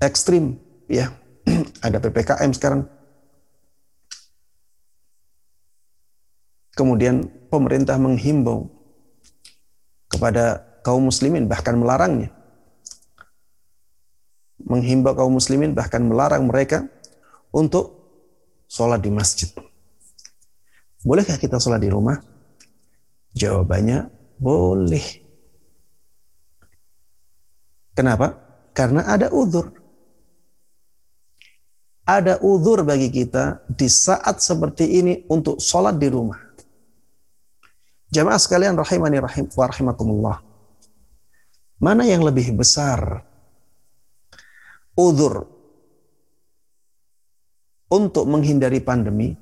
ekstrim ya. Ada PPKM sekarang. Kemudian pemerintah menghimbau kepada kaum muslimin bahkan melarangnya menghimbau kaum muslimin bahkan melarang mereka untuk sholat di masjid. Bolehkah kita sholat di rumah? Jawabannya boleh. Kenapa? Karena ada uzur. Ada uzur bagi kita di saat seperti ini untuk sholat di rumah. Jamaah sekalian rahimani rahim wa rahimakumullah. Mana yang lebih besar? Udur untuk menghindari pandemi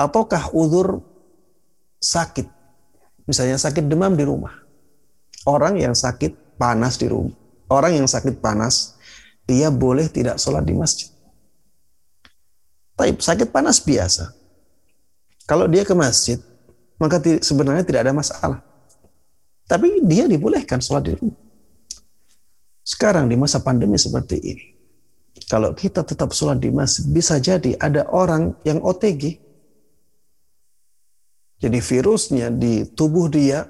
ataukah udur sakit? Misalnya sakit demam di rumah. Orang yang sakit panas di rumah. Orang yang sakit panas, dia boleh tidak sholat di masjid. Tapi sakit panas biasa. Kalau dia ke masjid, maka sebenarnya tidak ada masalah. Tapi dia dibolehkan sholat di rumah. Sekarang di masa pandemi seperti ini, kalau kita tetap sholat di masjid, bisa jadi ada orang yang OTG. Jadi virusnya di tubuh dia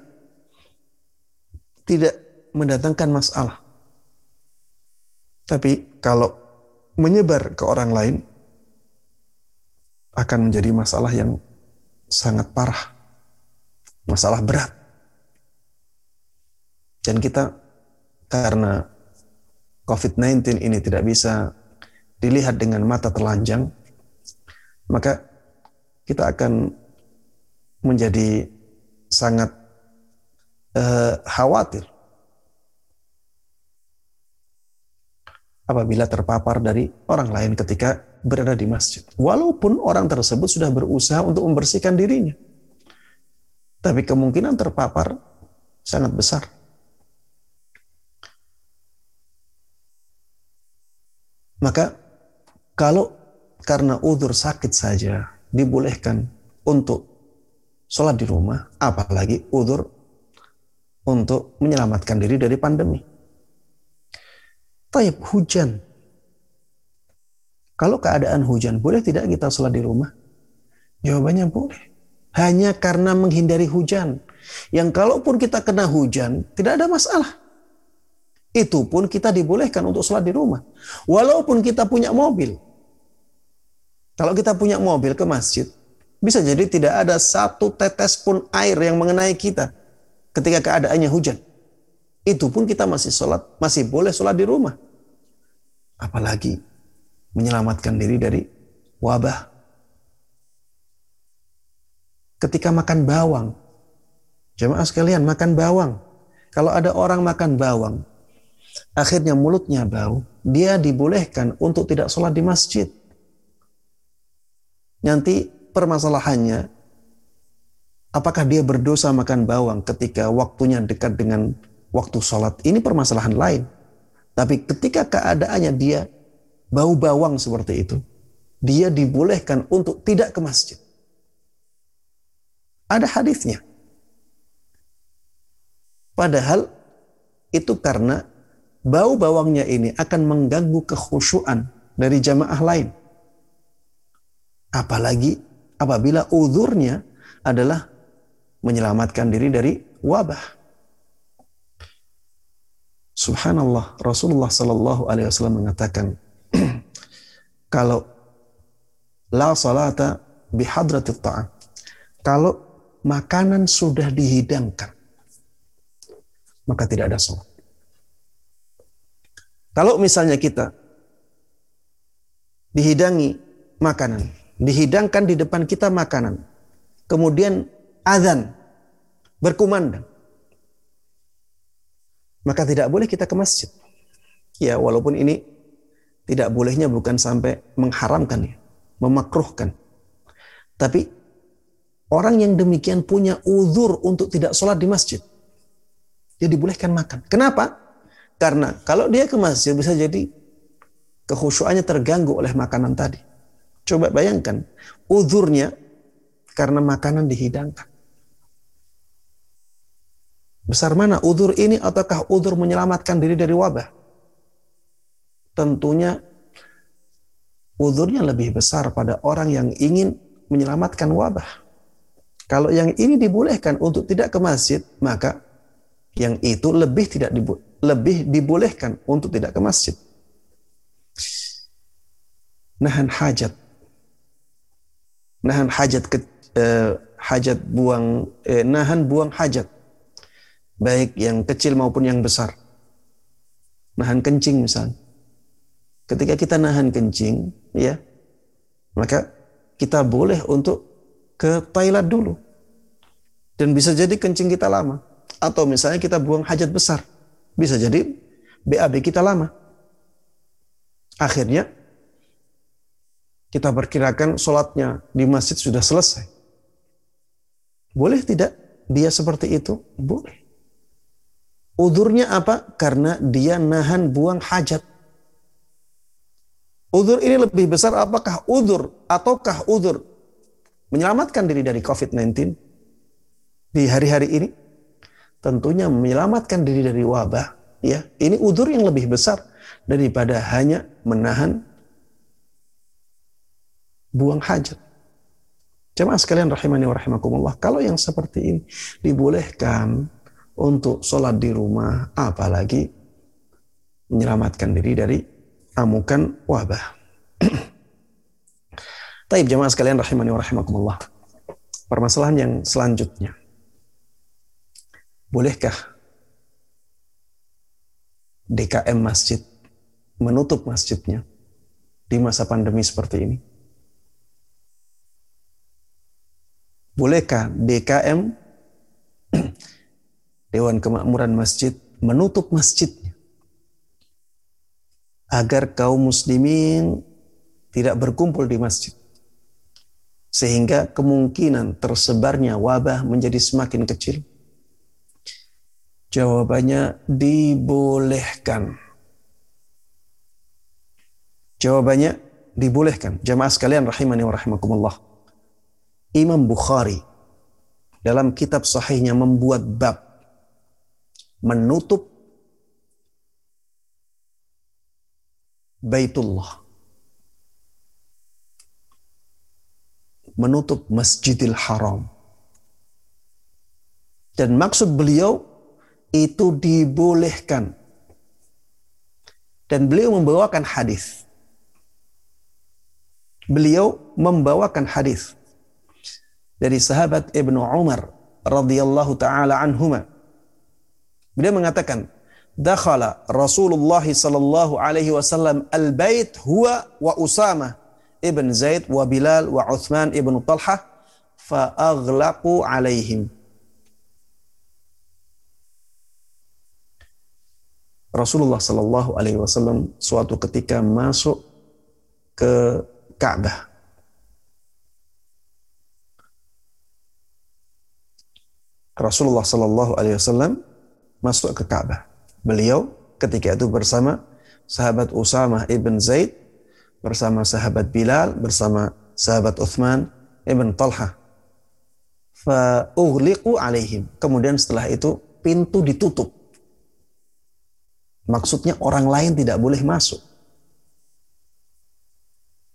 tidak mendatangkan masalah. Tapi kalau menyebar ke orang lain, akan menjadi masalah yang sangat parah. Masalah berat. Dan kita karena COVID-19 ini tidak bisa dilihat dengan mata telanjang, maka kita akan menjadi sangat uh, khawatir apabila terpapar dari orang lain ketika berada di masjid. Walaupun orang tersebut sudah berusaha untuk membersihkan dirinya. Tapi kemungkinan terpapar sangat besar. Maka kalau karena udur sakit saja dibolehkan untuk sholat di rumah, apalagi udur untuk menyelamatkan diri dari pandemi. Taib hujan kalau keadaan hujan, boleh tidak kita sholat di rumah? Jawabannya boleh. Hanya karena menghindari hujan. Yang kalaupun kita kena hujan, tidak ada masalah. Itu pun kita dibolehkan untuk sholat di rumah. Walaupun kita punya mobil. Kalau kita punya mobil ke masjid, bisa jadi tidak ada satu tetes pun air yang mengenai kita ketika keadaannya hujan. Itu pun kita masih sholat, masih boleh sholat di rumah. Apalagi menyelamatkan diri dari wabah. Ketika makan bawang, jemaah sekalian makan bawang. Kalau ada orang makan bawang, akhirnya mulutnya bau, dia dibolehkan untuk tidak sholat di masjid. Nanti permasalahannya, apakah dia berdosa makan bawang ketika waktunya dekat dengan waktu sholat? Ini permasalahan lain. Tapi ketika keadaannya dia bau bawang seperti itu, dia dibolehkan untuk tidak ke masjid. Ada hadisnya. Padahal itu karena bau bawangnya ini akan mengganggu kekhusyuan dari jamaah lain. Apalagi apabila uzurnya adalah menyelamatkan diri dari wabah. Subhanallah, Rasulullah Sallallahu Alaihi Wasallam mengatakan, kalau la salata bihadratit ta'am. Kalau makanan sudah dihidangkan, maka tidak ada sholat. Kalau misalnya kita dihidangi makanan, dihidangkan di depan kita makanan, kemudian azan berkumandang, maka tidak boleh kita ke masjid. Ya, walaupun ini tidak bolehnya bukan sampai mengharamkan ya, memakruhkan. Tapi orang yang demikian punya uzur untuk tidak sholat di masjid. Dia dibolehkan makan. Kenapa? Karena kalau dia ke masjid bisa jadi kekhusyuannya terganggu oleh makanan tadi. Coba bayangkan, uzurnya karena makanan dihidangkan. Besar mana uzur ini ataukah uzur menyelamatkan diri dari wabah? tentunya uzurnya lebih besar pada orang yang ingin menyelamatkan wabah. Kalau yang ini dibolehkan untuk tidak ke masjid, maka yang itu lebih tidak dibo lebih dibolehkan untuk tidak ke masjid. Nahan hajat. Nahan hajat ke, eh, hajat buang eh, nahan buang hajat. Baik yang kecil maupun yang besar. Nahan kencing misalnya ketika kita nahan kencing, ya, maka kita boleh untuk ke toilet dulu. Dan bisa jadi kencing kita lama. Atau misalnya kita buang hajat besar. Bisa jadi BAB kita lama. Akhirnya kita perkirakan sholatnya di masjid sudah selesai. Boleh tidak dia seperti itu? Boleh. Udurnya apa? Karena dia nahan buang hajat. Udur ini lebih besar apakah udur ataukah udur menyelamatkan diri dari COVID-19 di hari-hari ini? Tentunya menyelamatkan diri dari wabah. Ya, ini udur yang lebih besar daripada hanya menahan buang hajat. Jemaah sekalian rahimani wa rahimakumullah. Kalau yang seperti ini dibolehkan untuk sholat di rumah, apalagi menyelamatkan diri dari amukan wabah. Taib jemaah sekalian rahimani wa rahimakumullah. Permasalahan yang selanjutnya. Bolehkah DKM masjid menutup masjidnya di masa pandemi seperti ini? Bolehkah DKM Dewan Kemakmuran Masjid menutup masjidnya agar kaum muslimin tidak berkumpul di masjid sehingga kemungkinan tersebarnya wabah menjadi semakin kecil? Jawabannya dibolehkan. Jawabannya dibolehkan. Jamaah sekalian rahimani wa rahimakumullah. Imam Bukhari dalam kitab sahihnya membuat bab menutup Baitullah. Menutup Masjidil Haram. Dan maksud beliau itu dibolehkan. Dan beliau membawakan hadis. Beliau membawakan hadis dari sahabat Ibnu Umar radhiyallahu taala anhuma. Beliau mengatakan, "Dakhala Rasulullah sallallahu alaihi wasallam al-bait huwa wa Usama ibn Zaid wa Bilal wa Uthman ibn Talhah fa alaihim." Rasulullah Shallallahu Alaihi Wasallam suatu ketika masuk ke Ka'bah. Rasulullah Shallallahu Alaihi Wasallam masuk ke Ka'bah. Beliau ketika itu bersama sahabat Usamah ibn Zaid, bersama sahabat Bilal, bersama sahabat Uthman ibn Talha. Fa'ughliqu alaihim. Kemudian setelah itu pintu ditutup Maksudnya orang lain tidak boleh masuk.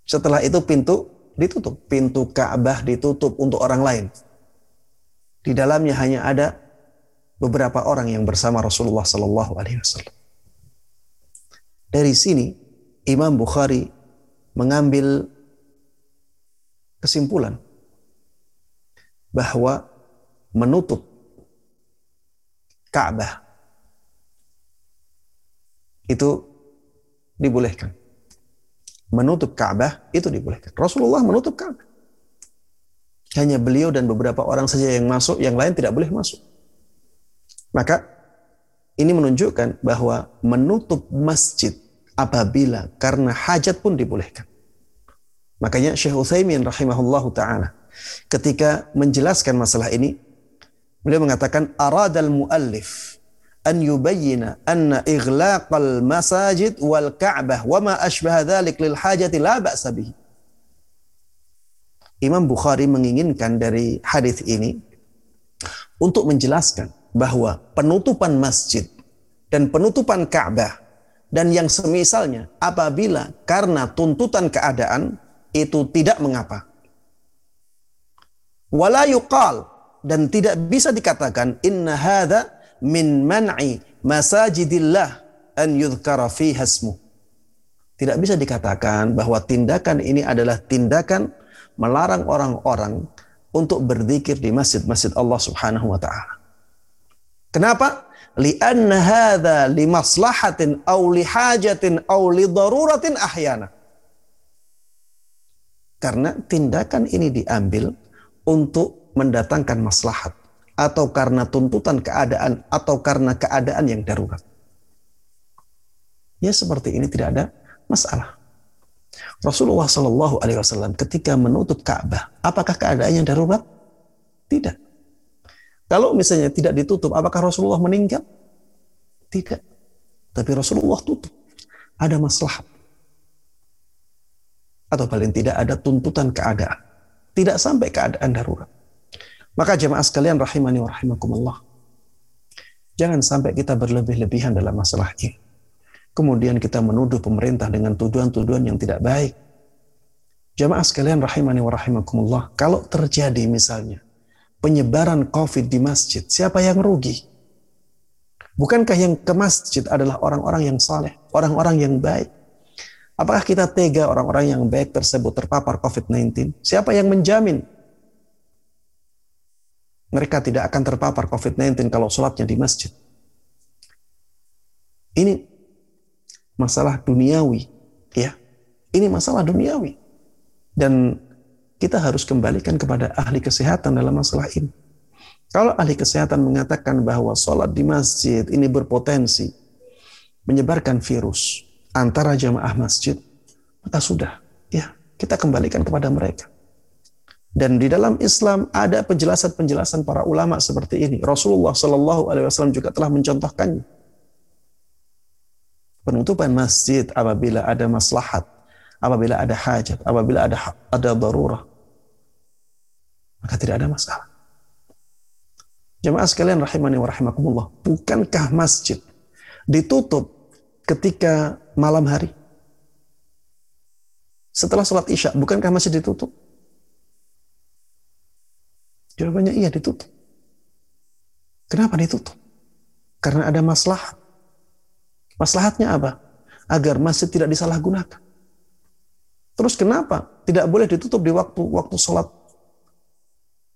Setelah itu pintu ditutup. Pintu Ka'bah ditutup untuk orang lain. Di dalamnya hanya ada beberapa orang yang bersama Rasulullah Sallallahu Alaihi Wasallam. Dari sini Imam Bukhari mengambil kesimpulan bahwa menutup Ka'bah itu dibolehkan. Menutup Ka'bah itu dibolehkan. Rasulullah menutup Ka'bah. Hanya beliau dan beberapa orang saja yang masuk, yang lain tidak boleh masuk. Maka ini menunjukkan bahwa menutup masjid apabila karena hajat pun dibolehkan. Makanya Syekh Utsaimin rahimahullahu taala ketika menjelaskan masalah ini beliau mengatakan aradal muallif an yubayyina anna ighlaqal masajid wal ka'bah wa ma ashbaha dhalik lil bihi. Imam Bukhari menginginkan dari hadis ini untuk menjelaskan bahwa penutupan masjid dan penutupan Ka'bah dan yang semisalnya apabila karena tuntutan keadaan itu tidak mengapa. Wala yuqal dan tidak bisa dikatakan inna hadha min man'i masajidillah an yudhkara fi hasmu. Tidak bisa dikatakan bahwa tindakan ini adalah tindakan melarang orang-orang untuk berzikir di masjid-masjid Allah Subhanahu wa taala. Kenapa? Lianna hadza li maslahatin aw li hajatin aw li daruratin ahyana. Karena tindakan ini diambil untuk mendatangkan maslahat atau karena tuntutan keadaan atau karena keadaan yang darurat. ya seperti ini tidak ada masalah. Rasulullah Shallallahu Alaihi Wasallam ketika menutup Ka'bah, apakah keadaannya darurat? Tidak. Kalau misalnya tidak ditutup, apakah Rasulullah meninggal? Tidak. Tapi Rasulullah tutup. Ada masalah. Atau paling tidak ada tuntutan keadaan. Tidak sampai keadaan darurat. Maka jemaah sekalian rahimani wa rahimakumullah. Jangan sampai kita berlebih-lebihan dalam masalah ini. Kemudian kita menuduh pemerintah dengan tuduhan-tuduhan yang tidak baik. Jemaah sekalian rahimani wa rahimakumullah. Kalau terjadi misalnya penyebaran COVID di masjid, siapa yang rugi? Bukankah yang ke masjid adalah orang-orang yang saleh, orang-orang yang baik? Apakah kita tega orang-orang yang baik tersebut terpapar COVID-19? Siapa yang menjamin mereka tidak akan terpapar COVID-19 kalau sholatnya di masjid? Ini masalah duniawi, ya. Ini masalah duniawi. Dan kita harus kembalikan kepada ahli kesehatan dalam masalah ini. Kalau ahli kesehatan mengatakan bahwa sholat di masjid ini berpotensi menyebarkan virus antara jamaah masjid, maka sudah, ya kita kembalikan kepada mereka. Dan di dalam Islam ada penjelasan-penjelasan para ulama seperti ini. Rasulullah Shallallahu Alaihi Wasallam juga telah mencontohkannya. Penutupan masjid apabila ada maslahat, apabila ada hajat, apabila ada ada darurah, maka tidak ada masalah. Jemaah sekalian rahimani wa rahimakumullah, bukankah masjid ditutup ketika malam hari? Setelah sholat isya, bukankah masjid ditutup? Jawabannya iya ditutup. Kenapa ditutup? Karena ada maslahat. Maslahatnya apa? Agar masjid tidak disalahgunakan. Terus kenapa tidak boleh ditutup di waktu waktu sholat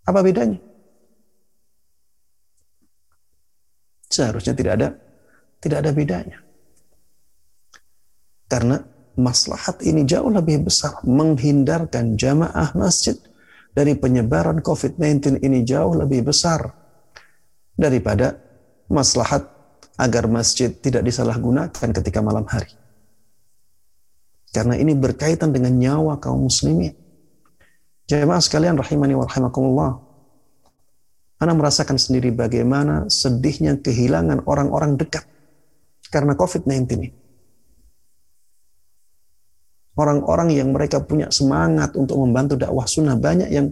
apa bedanya? Seharusnya tidak ada tidak ada bedanya. Karena maslahat ini jauh lebih besar menghindarkan jamaah masjid dari penyebaran COVID-19 ini jauh lebih besar daripada maslahat agar masjid tidak disalahgunakan ketika malam hari. Karena ini berkaitan dengan nyawa kaum muslimin. Jemaah sekalian rahimani wa rahimakumullah. Anda merasakan sendiri bagaimana sedihnya kehilangan orang-orang dekat karena COVID-19 ini. Orang-orang yang mereka punya semangat untuk membantu dakwah sunnah banyak yang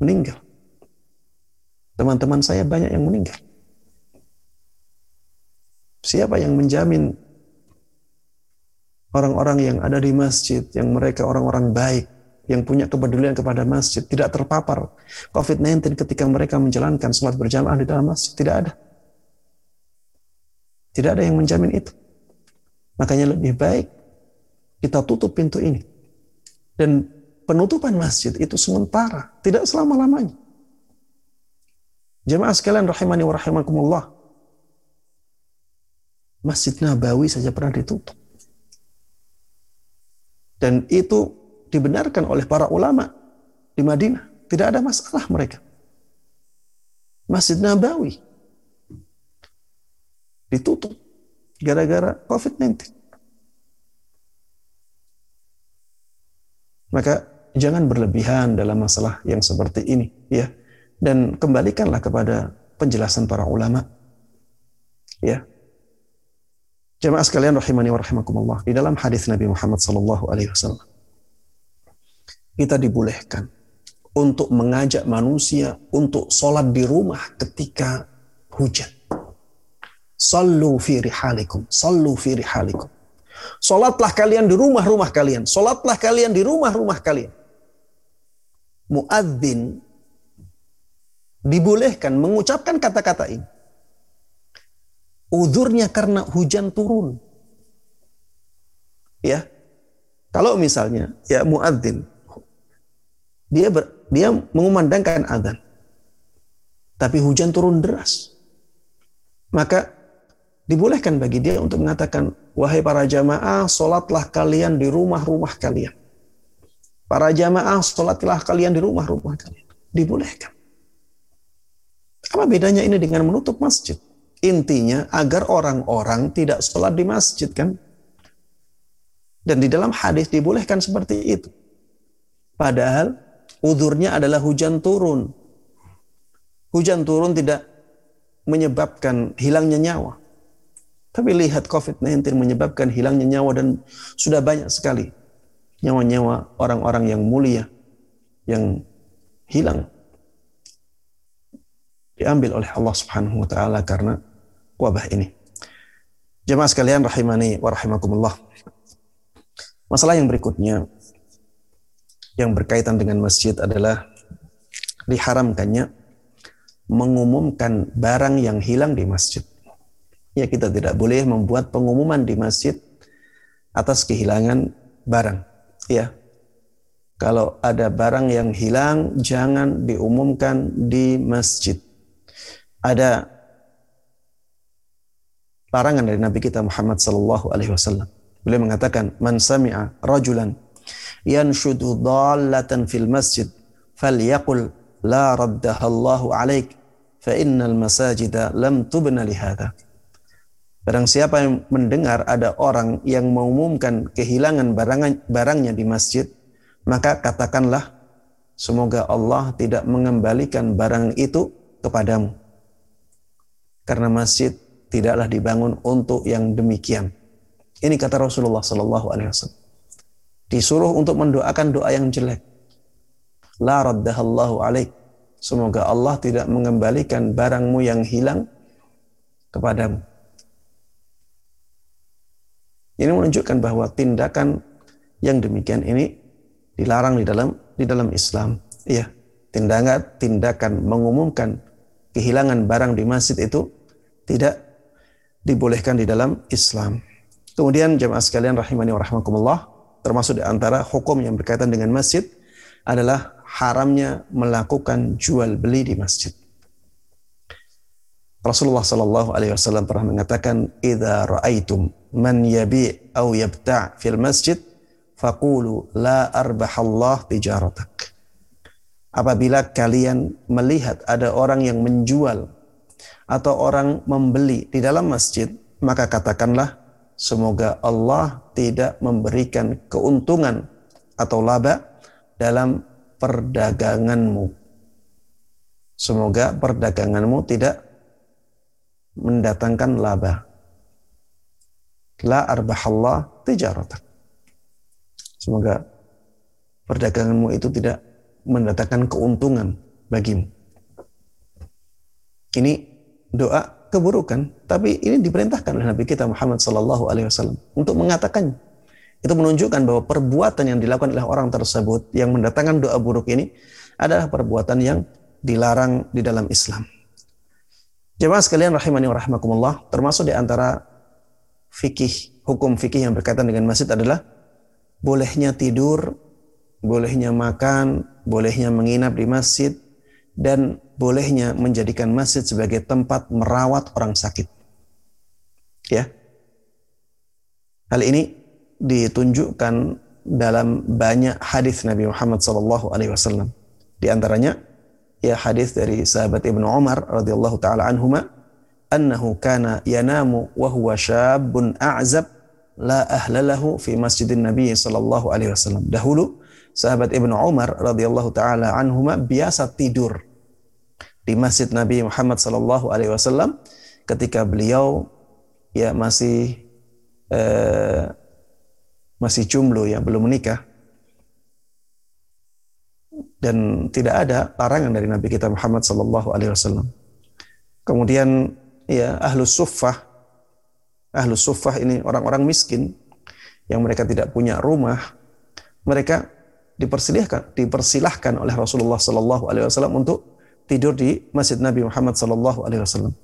meninggal. Teman-teman saya banyak yang meninggal. Siapa yang menjamin orang-orang yang ada di masjid, yang mereka orang-orang baik, yang punya kepedulian kepada masjid, tidak terpapar COVID-19 ketika mereka menjalankan sholat berjamaah di dalam masjid. Tidak ada. Tidak ada yang menjamin itu. Makanya lebih baik kita tutup pintu ini. Dan penutupan masjid itu sementara, tidak selama-lamanya. Jemaah sekalian rahimani wa rahimakumullah. Masjid Nabawi saja pernah ditutup. Dan itu dibenarkan oleh para ulama di Madinah. Tidak ada masalah mereka. Masjid Nabawi ditutup gara-gara COVID-19. Maka jangan berlebihan dalam masalah yang seperti ini, ya. Dan kembalikanlah kepada penjelasan para ulama. Ya, Jemaah sekalian rahimani wa rahimakumullah. Di dalam hadis Nabi Muhammad sallallahu alaihi wasallam kita dibolehkan untuk mengajak manusia untuk sholat di rumah ketika hujan. Sallu fi rihalikum, sallu fi rihalikum. Sholatlah kalian di rumah-rumah kalian. Sholatlah kalian di rumah-rumah kalian. Muadzin dibolehkan mengucapkan kata-kata ini Udurnya karena hujan turun. Ya. Kalau misalnya ya muadzin dia ber, dia mengumandangkan adzan. Tapi hujan turun deras. Maka dibolehkan bagi dia untuk mengatakan, wahai para jamaah, solatlah kalian di rumah-rumah kalian. Para jamaah, solatlah kalian di rumah-rumah kalian. Dibolehkan. Apa bedanya ini dengan menutup masjid? Intinya agar orang-orang tidak sholat di masjid kan. Dan di dalam hadis dibolehkan seperti itu. Padahal udurnya adalah hujan turun. Hujan turun tidak menyebabkan hilangnya nyawa. Tapi lihat COVID-19 menyebabkan hilangnya nyawa dan sudah banyak sekali nyawa-nyawa orang-orang yang mulia yang hilang diambil oleh Allah Subhanahu wa taala karena wabah ini. Jemaah sekalian rahimani wa rahimakumullah. Masalah yang berikutnya yang berkaitan dengan masjid adalah diharamkannya mengumumkan barang yang hilang di masjid. Ya kita tidak boleh membuat pengumuman di masjid atas kehilangan barang. Ya, kalau ada barang yang hilang jangan diumumkan di masjid ada larangan dari Nabi kita Muhammad sallallahu alaihi wasallam. Beliau mengatakan, "Man sami'a rajulan yanshudu dallatan fil masjid falyaqul la raddaha Allahu alaik fa innal masajida lam tubna lihada." Barang siapa yang mendengar ada orang yang mengumumkan kehilangan barang, barangnya di masjid, maka katakanlah, semoga Allah tidak mengembalikan barang itu kepadamu karena masjid tidaklah dibangun untuk yang demikian. Ini kata Rasulullah Sallallahu Alaihi Wasallam. Disuruh untuk mendoakan doa yang jelek. La raddahallahu alaik. Semoga Allah tidak mengembalikan barangmu yang hilang kepadamu. Ini menunjukkan bahwa tindakan yang demikian ini dilarang di dalam di dalam Islam. Iya, tindakan tindakan mengumumkan kehilangan barang di masjid itu tidak dibolehkan di dalam Islam. Kemudian jemaah sekalian rahimani wa rahmakumullah, termasuk di antara hukum yang berkaitan dengan masjid adalah haramnya melakukan jual beli di masjid. Rasulullah Shallallahu Alaihi Wasallam pernah mengatakan, "Idza ra'aitum man yabi' au yabta' fil masjid, faqulu la arbahallah tijaratak." Apabila kalian melihat ada orang yang menjual atau orang membeli di dalam masjid, maka katakanlah semoga Allah tidak memberikan keuntungan atau laba dalam perdaganganmu. Semoga perdaganganmu tidak mendatangkan laba. La arbahallah tijaratak. Semoga perdaganganmu itu tidak mendatangkan keuntungan bagimu. Ini doa keburukan, tapi ini diperintahkan oleh Nabi kita Muhammad Sallallahu Alaihi Wasallam untuk mengatakannya. Itu menunjukkan bahwa perbuatan yang dilakukan oleh orang tersebut yang mendatangkan doa buruk ini adalah perbuatan yang dilarang di dalam Islam. Jemaah sekalian rahimani wa rahimakumullah, termasuk di antara fikih, hukum fikih yang berkaitan dengan masjid adalah bolehnya tidur, bolehnya makan, bolehnya menginap di masjid, dan bolehnya menjadikan masjid sebagai tempat merawat orang sakit. Ya. Hal ini ditunjukkan dalam banyak hadis Nabi Muhammad sallallahu alaihi wasallam. Di antaranya ya hadis dari sahabat Ibnu Umar radhiyallahu taala anhuma annahu kana yanamu wa huwa syabun a'zab la ahlalahu fi masjidin Nabi sallallahu alaihi wasallam. Dahulu sahabat Ibnu Umar radhiyallahu taala anhuma biasa tidur di Masjid Nabi Muhammad sallallahu alaihi wasallam ketika beliau ya masih eh, masih jomblo ya belum menikah dan tidak ada larangan dari Nabi kita Muhammad sallallahu alaihi wasallam. Kemudian ya ahlus suffah ahlus suffah ini orang-orang miskin yang mereka tidak punya rumah, mereka dipersilahkan dipersilahkan oleh Rasulullah sallallahu alaihi wasallam untuk tidur di Masjid Nabi Muhammad sallallahu alaihi wasallam.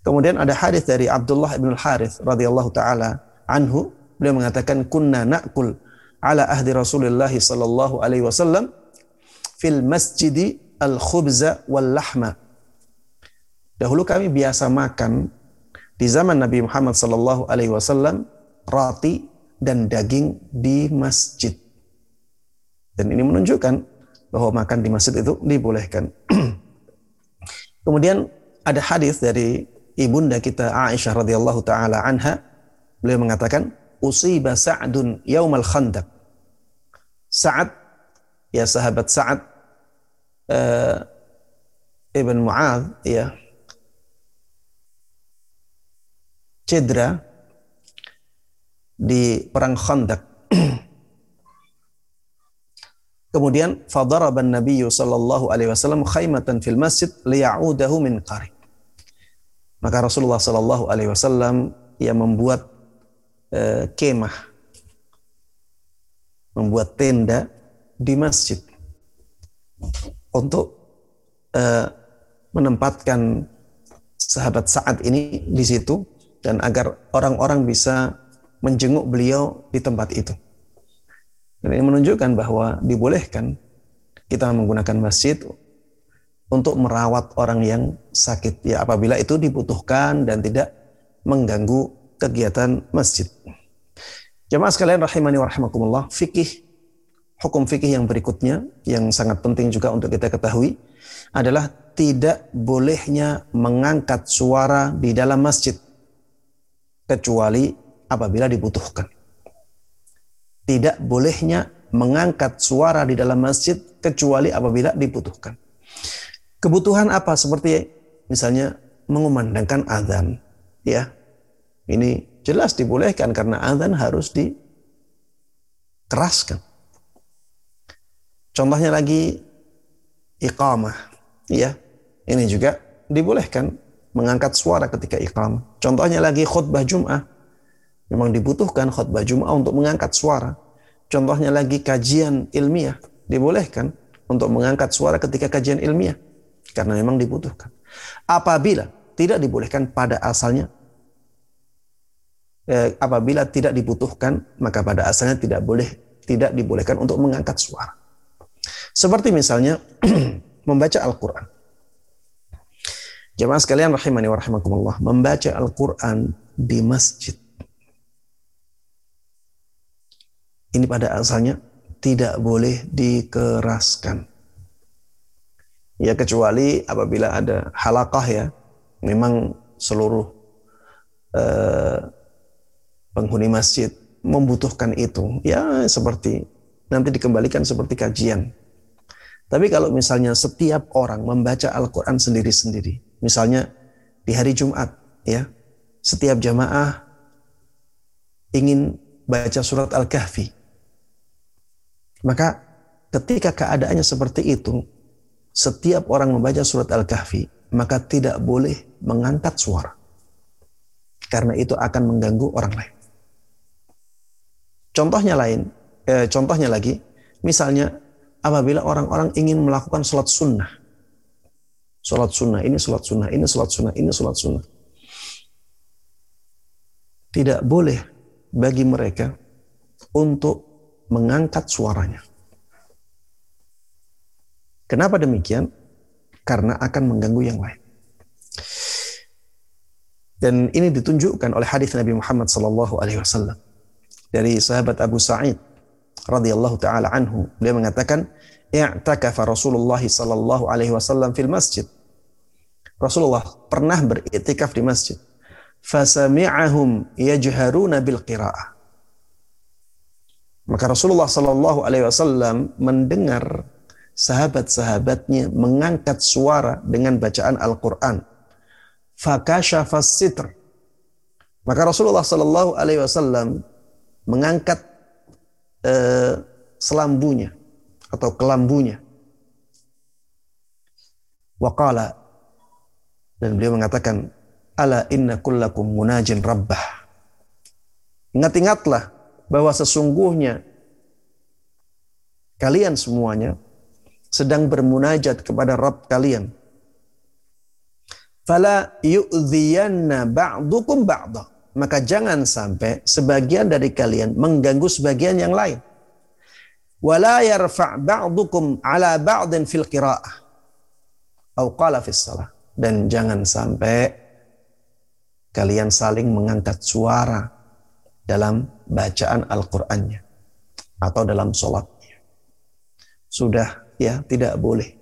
Kemudian ada hadis dari Abdullah bin Al-Harith radhiyallahu taala anhu, beliau mengatakan kunna na'kul ala ahdi Rasulullah sallallahu alaihi wasallam fil masjidi al-khubza wal lahma. Dahulu kami biasa makan di zaman Nabi Muhammad sallallahu alaihi wasallam roti dan daging di masjid. Dan ini menunjukkan bahwa makan di masjid itu dibolehkan. Kemudian ada hadis dari ibunda kita Aisyah radhiyallahu taala anha beliau mengatakan usiba Sa'dun yaumal khandaq. Sa'ad ya sahabat Sa'ad uh, Ibn Mu'adh ya cedera di perang Khandaq. Kemudian fadaraba Nabi sallallahu alaihi wasallam khaymatan fil masjid liya'udahu min qarib. Maka Rasulullah sallallahu alaihi wasallam ia membuat uh, kemah membuat tenda di masjid untuk uh, menempatkan sahabat saat ini di situ dan agar orang-orang bisa menjenguk beliau di tempat itu. Dan ini menunjukkan bahwa dibolehkan kita menggunakan masjid untuk merawat orang yang sakit ya apabila itu dibutuhkan dan tidak mengganggu kegiatan masjid. Jemaah sekalian rahimani wa rahimakumullah, fikih hukum fikih yang berikutnya yang sangat penting juga untuk kita ketahui adalah tidak bolehnya mengangkat suara di dalam masjid kecuali apabila dibutuhkan. Tidak bolehnya mengangkat suara di dalam masjid kecuali apabila dibutuhkan. Kebutuhan apa seperti misalnya mengumandangkan azan, ya. Ini jelas dibolehkan karena azan harus dikeraskan. Contohnya lagi iqamah, ya. Ini juga dibolehkan mengangkat suara ketika iqamah. Contohnya lagi khutbah Jum'ah Memang dibutuhkan khutbah Jumat untuk mengangkat suara. Contohnya lagi kajian ilmiah. Dibolehkan untuk mengangkat suara ketika kajian ilmiah. Karena memang dibutuhkan. Apabila tidak dibolehkan pada asalnya, eh, apabila tidak dibutuhkan, maka pada asalnya tidak boleh tidak dibolehkan untuk mengangkat suara. Seperti misalnya membaca Al-Quran. Jemaah sekalian rahimani wa membaca Al-Quran di masjid ini pada asalnya tidak boleh dikeraskan. Ya kecuali apabila ada halakah ya, memang seluruh eh, penghuni masjid membutuhkan itu. Ya seperti nanti dikembalikan seperti kajian. Tapi kalau misalnya setiap orang membaca Al-Quran sendiri-sendiri, misalnya di hari Jumat, ya, setiap jamaah ingin baca surat Al-Kahfi, maka ketika keadaannya seperti itu, setiap orang membaca surat Al-Kahfi, maka tidak boleh mengangkat suara. Karena itu akan mengganggu orang lain. Contohnya lain, eh, contohnya lagi, misalnya apabila orang-orang ingin melakukan sholat sunnah. Sholat sunnah, ini sholat sunnah, ini sholat sunnah, ini sholat sunnah. Tidak boleh bagi mereka untuk mengangkat suaranya. Kenapa demikian? Karena akan mengganggu yang lain. Dan ini ditunjukkan oleh hadis Nabi Muhammad sallallahu alaihi wasallam dari sahabat Abu Sa'id radhiyallahu taala anhu. Beliau mengatakan, "I'takafa Rasulullah sallallahu alaihi wasallam fil masjid." Rasulullah pernah beriktikaf di masjid. Fasami'ahum yajharuna bil qira'ah. Maka Rasulullah Shallallahu Alaihi Wasallam mendengar sahabat-sahabatnya mengangkat suara dengan bacaan Al-Quran. Fakashafas sitr. Maka Rasulullah Shallallahu Alaihi Wasallam mengangkat uh, selambunya atau kelambunya. Waqala dan beliau mengatakan, Ala inna kullakum munajin rabbah. Ingat-ingatlah bahwa sesungguhnya kalian semuanya sedang bermunajat kepada Rabb kalian. Fala yu'dhiyanna ba'dukum ba'da. Maka jangan sampai sebagian dari kalian mengganggu sebagian yang lain. Wala yarfa' ba'dukum ala ba'din fil qira'ah. Au qala fis salah. Dan jangan sampai kalian saling mengangkat suara dalam bacaan Al-Qur'annya atau dalam sholatnya. Sudah ya tidak boleh.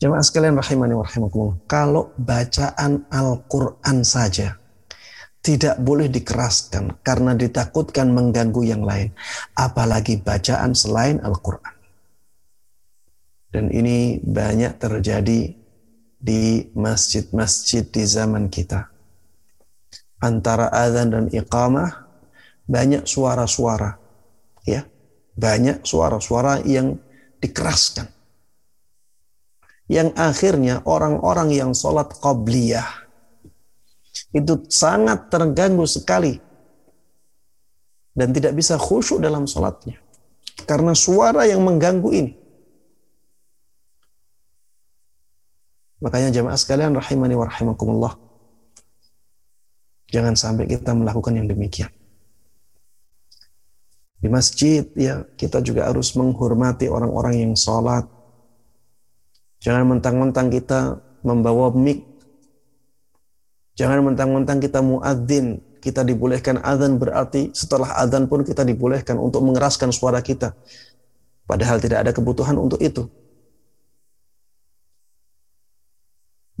Jemaah sekalian rahimani wa rahimakumullah. Kalau bacaan Al-Quran saja tidak boleh dikeraskan karena ditakutkan mengganggu yang lain. Apalagi bacaan selain Al-Quran. Dan ini banyak terjadi di masjid-masjid di zaman kita. Antara azan dan iqamah banyak suara-suara ya. Banyak suara-suara yang dikeraskan. Yang akhirnya orang-orang yang sholat qabliyah itu sangat terganggu sekali dan tidak bisa khusyuk dalam sholatnya karena suara yang mengganggu ini. Makanya jamaah sekalian rahimani wa rahimakumullah. Jangan sampai kita melakukan yang demikian. Di masjid ya kita juga harus menghormati orang-orang yang sholat. Jangan mentang-mentang kita membawa mic. Jangan mentang-mentang kita muadzin. Kita dibolehkan adzan berarti setelah adzan pun kita dibolehkan untuk mengeraskan suara kita. Padahal tidak ada kebutuhan untuk itu.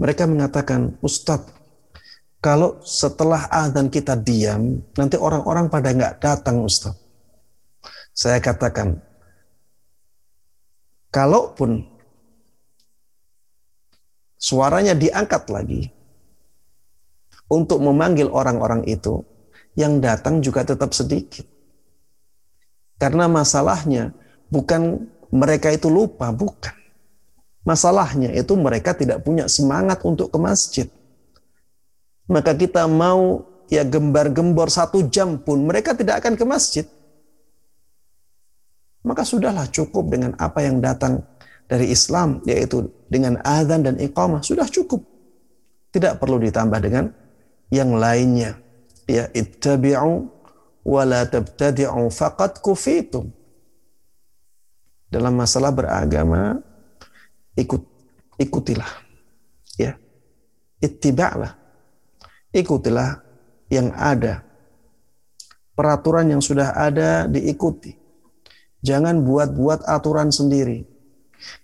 Mereka mengatakan, Ustadz, kalau setelah adzan kita diam, nanti orang-orang pada nggak datang Ustadz. Saya katakan, kalaupun suaranya diangkat lagi untuk memanggil orang-orang itu, yang datang juga tetap sedikit. Karena masalahnya bukan mereka itu lupa, bukan. Masalahnya itu mereka tidak punya semangat untuk ke masjid. Maka kita mau ya gembar-gembor satu jam pun mereka tidak akan ke masjid. Maka sudahlah cukup dengan apa yang datang dari Islam yaitu dengan azan dan iqamah sudah cukup. Tidak perlu ditambah dengan yang lainnya. Ya ittabi'u wa la tabtadi'u faqad kufitum. Dalam masalah beragama ikut ikutilah. Ya. Ittiba'lah. Ikutilah yang ada. Peraturan yang sudah ada diikuti. Jangan buat-buat aturan sendiri.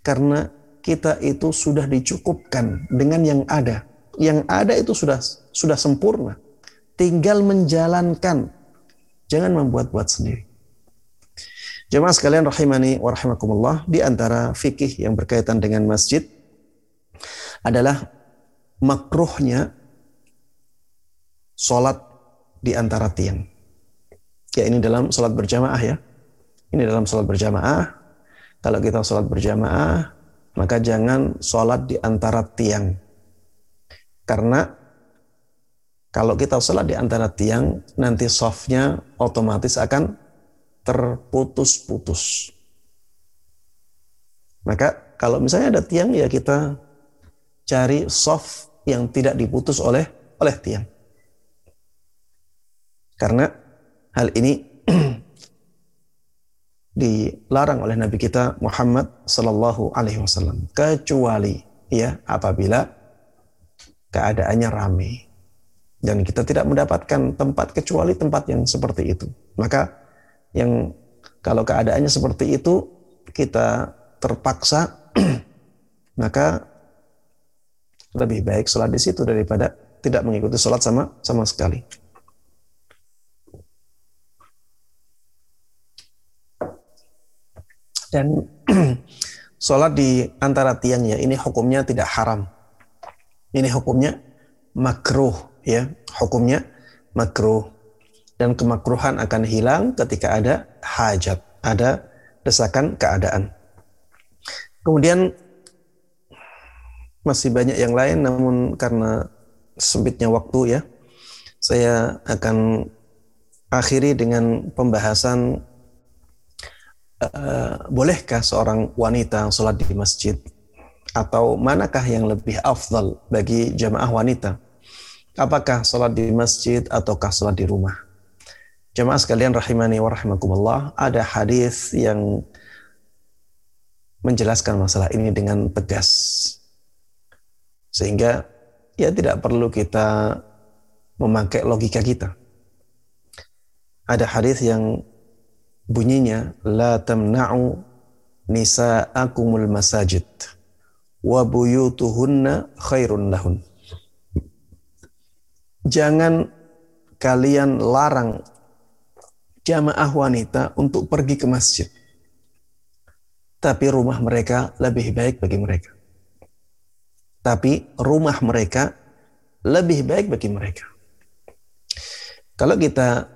Karena kita itu sudah dicukupkan dengan yang ada. Yang ada itu sudah sudah sempurna. Tinggal menjalankan. Jangan membuat-buat sendiri Jemaah sekalian rahimani wa rahimakumullah, di antara fikih yang berkaitan dengan masjid adalah makruhnya sholat di antara tiang. Ya ini dalam sholat berjamaah ya. Ini dalam sholat berjamaah. Kalau kita sholat berjamaah, maka jangan sholat di antara tiang. Karena kalau kita sholat di antara tiang, nanti softnya otomatis akan terputus-putus. Maka kalau misalnya ada tiang ya kita cari soft yang tidak diputus oleh oleh tiang. Karena hal ini dilarang oleh Nabi kita Muhammad Sallallahu Alaihi Wasallam kecuali ya apabila keadaannya ramai dan kita tidak mendapatkan tempat kecuali tempat yang seperti itu maka yang kalau keadaannya seperti itu kita terpaksa maka lebih baik sholat di situ daripada tidak mengikuti sholat sama sama sekali. Dan sholat di antara tiangnya ini hukumnya tidak haram. Ini hukumnya makruh ya, hukumnya makruh dan kemakruhan akan hilang ketika ada hajat, ada desakan keadaan. Kemudian masih banyak yang lain namun karena sempitnya waktu ya, saya akan akhiri dengan pembahasan uh, bolehkah seorang wanita sholat di masjid atau manakah yang lebih afdal bagi jamaah wanita? Apakah sholat di masjid ataukah sholat di rumah? Jemaah sekalian rahimani wa rahimakumullah, ada hadis yang menjelaskan masalah ini dengan tegas. Sehingga ya tidak perlu kita memakai logika kita. Ada hadis yang bunyinya la tamna'u nisa'akumul masajid wa buyutuhunna khairun lahun. Jangan kalian larang jamaah wanita untuk pergi ke masjid. Tapi rumah mereka lebih baik bagi mereka. Tapi rumah mereka lebih baik bagi mereka. Kalau kita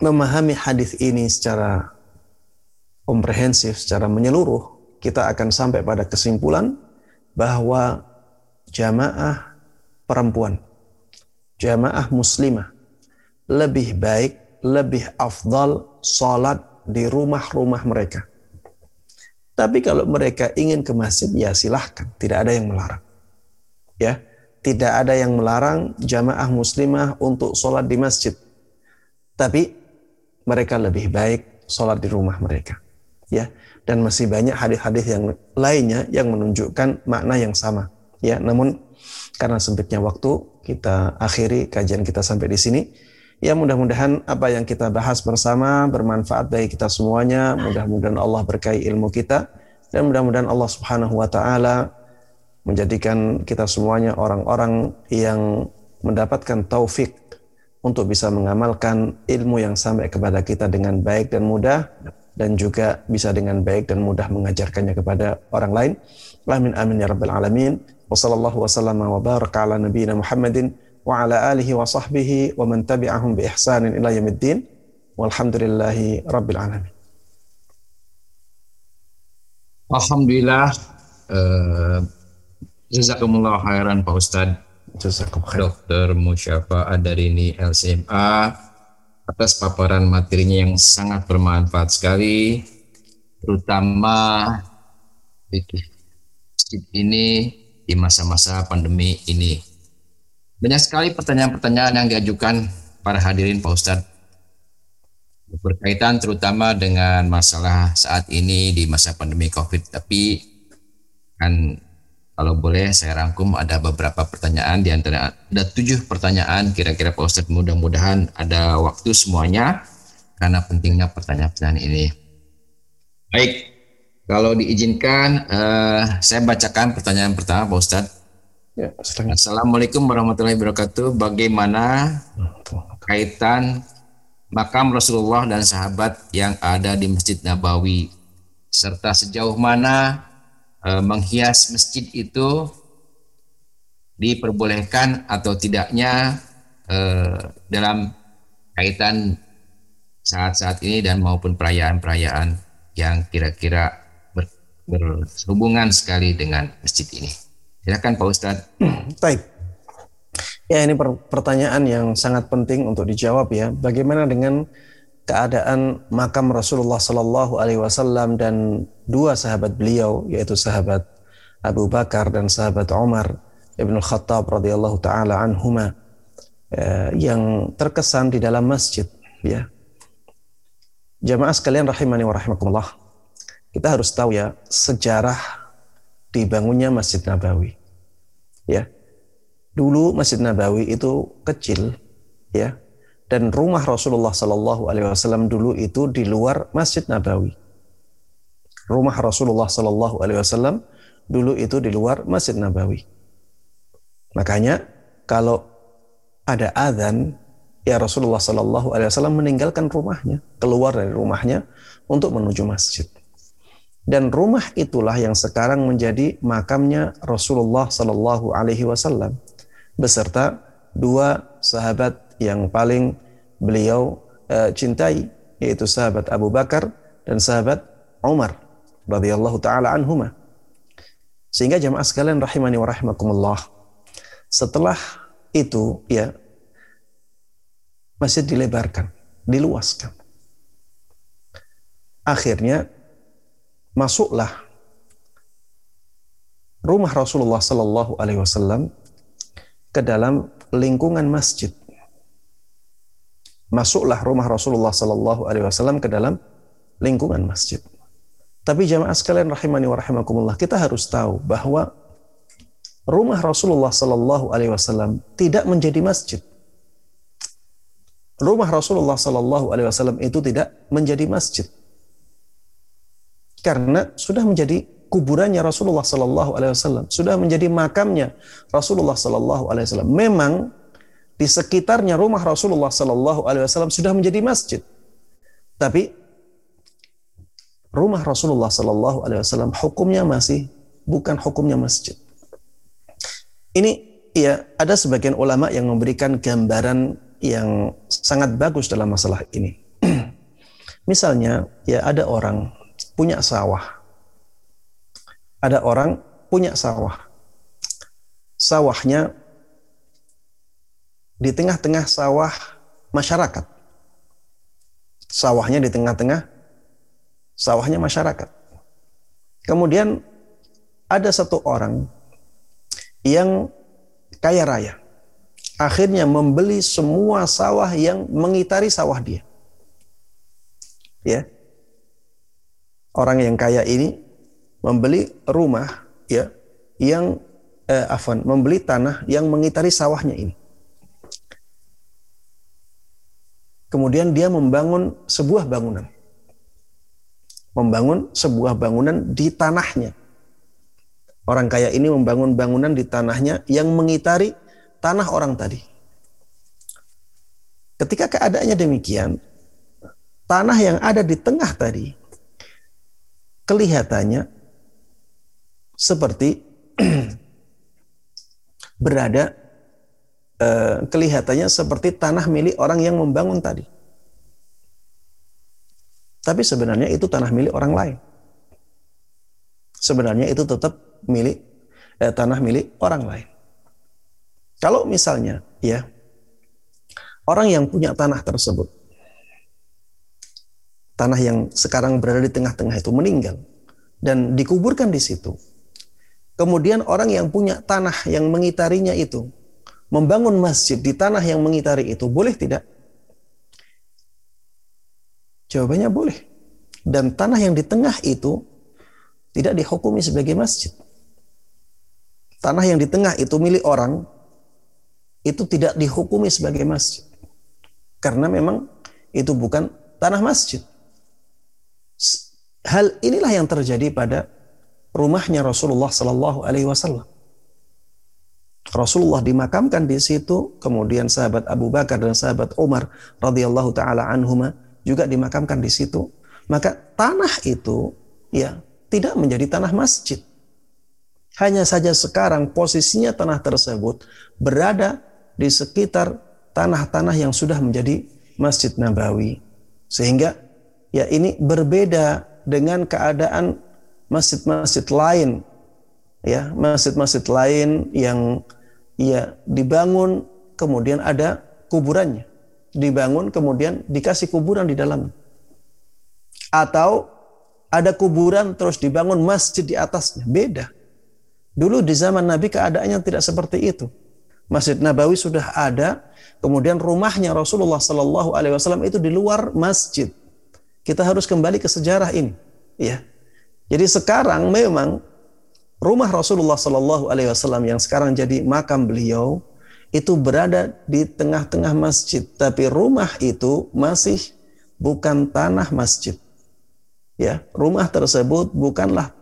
memahami hadis ini secara komprehensif, secara menyeluruh, kita akan sampai pada kesimpulan bahwa jamaah perempuan, jamaah muslimah lebih baik, lebih afdal salat di rumah-rumah mereka. Tapi kalau mereka ingin ke masjid, ya silahkan, tidak ada yang melarang. Ya, tidak ada yang melarang jamaah muslimah untuk sholat di masjid. Tapi mereka lebih baik sholat di rumah mereka ya dan masih banyak hadis-hadis yang lainnya yang menunjukkan makna yang sama ya namun karena sempitnya waktu kita akhiri kajian kita sampai di sini ya mudah-mudahan apa yang kita bahas bersama bermanfaat bagi kita semuanya mudah-mudahan Allah berkahi ilmu kita dan mudah-mudahan Allah Subhanahu wa taala menjadikan kita semuanya orang-orang yang mendapatkan taufik untuk bisa mengamalkan ilmu yang sampai kepada kita dengan baik dan mudah dan juga bisa dengan baik dan mudah mengajarkannya kepada orang lain. Amin amin ya rabbal alamin. Wa sallallahu wa baraka ala nabiyyina Muhammadin wa ala alihi wa sahbihi wa man tabi'ahum bi ihsanin ila yaumiddin. Walhamdulillahi rabbil alamin. Alhamdulillah uh, jazakumullah khairan Pak Ustadz. Jazakum khair. Dr. Musyafa Adarini LCMA atas paparan materinya yang sangat bermanfaat sekali, terutama ini di masa-masa pandemi ini. Banyak sekali pertanyaan-pertanyaan yang diajukan para hadirin Pak Ustadz berkaitan terutama dengan masalah saat ini di masa pandemi COVID. Tapi kan kalau boleh saya rangkum ada beberapa pertanyaan di antara ada tujuh pertanyaan kira-kira Pak Ustadz mudah-mudahan ada waktu semuanya karena pentingnya pertanyaan-pertanyaan ini. Baik, kalau diizinkan uh, saya bacakan pertanyaan pertama Pak Ustadz. Ya, Assalamualaikum warahmatullahi wabarakatuh. Bagaimana kaitan makam Rasulullah dan sahabat yang ada di Masjid Nabawi serta sejauh mana Eh, menghias masjid itu diperbolehkan atau tidaknya eh, dalam kaitan saat-saat ini dan maupun perayaan-perayaan yang kira-kira ber, berhubungan sekali dengan masjid ini. Silakan Pak Ustadz. Baik. Ya ini pertanyaan yang sangat penting untuk dijawab ya. Bagaimana dengan keadaan makam Rasulullah Sallallahu Alaihi Wasallam dan dua sahabat beliau yaitu sahabat Abu Bakar dan sahabat Umar ibn Khattab radhiyallahu taala anhuma eh, yang terkesan di dalam masjid ya jamaah sekalian rahimani wa rahimakumullah kita harus tahu ya sejarah dibangunnya Masjid Nabawi ya dulu Masjid Nabawi itu kecil ya dan rumah Rasulullah Sallallahu Alaihi Wasallam dulu itu di luar Masjid Nabawi. Rumah Rasulullah Sallallahu Alaihi Wasallam dulu itu di luar Masjid Nabawi. Makanya kalau ada adzan, ya Rasulullah Sallallahu Alaihi Wasallam meninggalkan rumahnya, keluar dari rumahnya untuk menuju masjid. Dan rumah itulah yang sekarang menjadi makamnya Rasulullah Sallallahu Alaihi Wasallam beserta dua sahabat yang paling beliau uh, cintai yaitu sahabat Abu Bakar dan sahabat Umar radhiyallahu taala anhuma. Sehingga jamaah sekalian rahimani wa rahimakumullah. Setelah itu ya masjid dilebarkan, diluaskan. Akhirnya masuklah rumah Rasulullah sallallahu alaihi wasallam ke dalam lingkungan masjid masuklah rumah Rasulullah Sallallahu Alaihi Wasallam ke dalam lingkungan masjid. Tapi jamaah sekalian rahimani wa rahimakumullah, kita harus tahu bahwa rumah Rasulullah Sallallahu Alaihi Wasallam tidak menjadi masjid. Rumah Rasulullah Sallallahu Alaihi Wasallam itu tidak menjadi masjid karena sudah menjadi kuburannya Rasulullah Sallallahu Alaihi Wasallam, sudah menjadi makamnya Rasulullah Sallallahu Alaihi Wasallam. Memang di sekitarnya rumah Rasulullah Sallallahu Alaihi Wasallam sudah menjadi masjid, tapi rumah Rasulullah Sallallahu Alaihi Wasallam hukumnya masih bukan hukumnya masjid. Ini ya ada sebagian ulama yang memberikan gambaran yang sangat bagus dalam masalah ini. Misalnya ya ada orang punya sawah ada orang punya sawah. Sawahnya di tengah-tengah sawah masyarakat. Sawahnya di tengah-tengah sawahnya masyarakat. Kemudian ada satu orang yang kaya raya. Akhirnya membeli semua sawah yang mengitari sawah dia. Ya. Orang yang kaya ini membeli rumah ya yang eh, afan membeli tanah yang mengitari sawahnya ini. Kemudian dia membangun sebuah bangunan. Membangun sebuah bangunan di tanahnya. Orang kaya ini membangun bangunan di tanahnya yang mengitari tanah orang tadi. Ketika keadaannya demikian, tanah yang ada di tengah tadi kelihatannya seperti berada eh, kelihatannya seperti tanah milik orang yang membangun tadi. Tapi sebenarnya itu tanah milik orang lain. Sebenarnya itu tetap milik eh, tanah milik orang lain. Kalau misalnya ya orang yang punya tanah tersebut tanah yang sekarang berada di tengah-tengah itu meninggal dan dikuburkan di situ Kemudian orang yang punya tanah yang mengitarinya itu membangun masjid di tanah yang mengitari itu boleh tidak? Jawabannya boleh. Dan tanah yang di tengah itu tidak dihukumi sebagai masjid. Tanah yang di tengah itu milik orang itu tidak dihukumi sebagai masjid. Karena memang itu bukan tanah masjid. Hal inilah yang terjadi pada rumahnya Rasulullah Sallallahu Alaihi Wasallam. Rasulullah dimakamkan di situ, kemudian sahabat Abu Bakar dan sahabat Umar radhiyallahu taala anhuma juga dimakamkan di situ. Maka tanah itu ya tidak menjadi tanah masjid. Hanya saja sekarang posisinya tanah tersebut berada di sekitar tanah-tanah yang sudah menjadi Masjid Nabawi. Sehingga ya ini berbeda dengan keadaan masjid-masjid lain. Ya masjid-masjid lain yang ya dibangun kemudian ada kuburannya. Dibangun kemudian dikasih kuburan di dalam. Atau ada kuburan terus dibangun masjid di atasnya. Beda. Dulu di zaman Nabi keadaannya tidak seperti itu. Masjid Nabawi sudah ada kemudian rumahnya Rasulullah Shallallahu Alaihi Wasallam itu di luar masjid kita harus kembali ke sejarah ini ya jadi sekarang memang rumah Rasulullah Shallallahu Alaihi Wasallam yang sekarang jadi makam beliau itu berada di tengah-tengah masjid, tapi rumah itu masih bukan tanah masjid. Ya, rumah tersebut bukanlah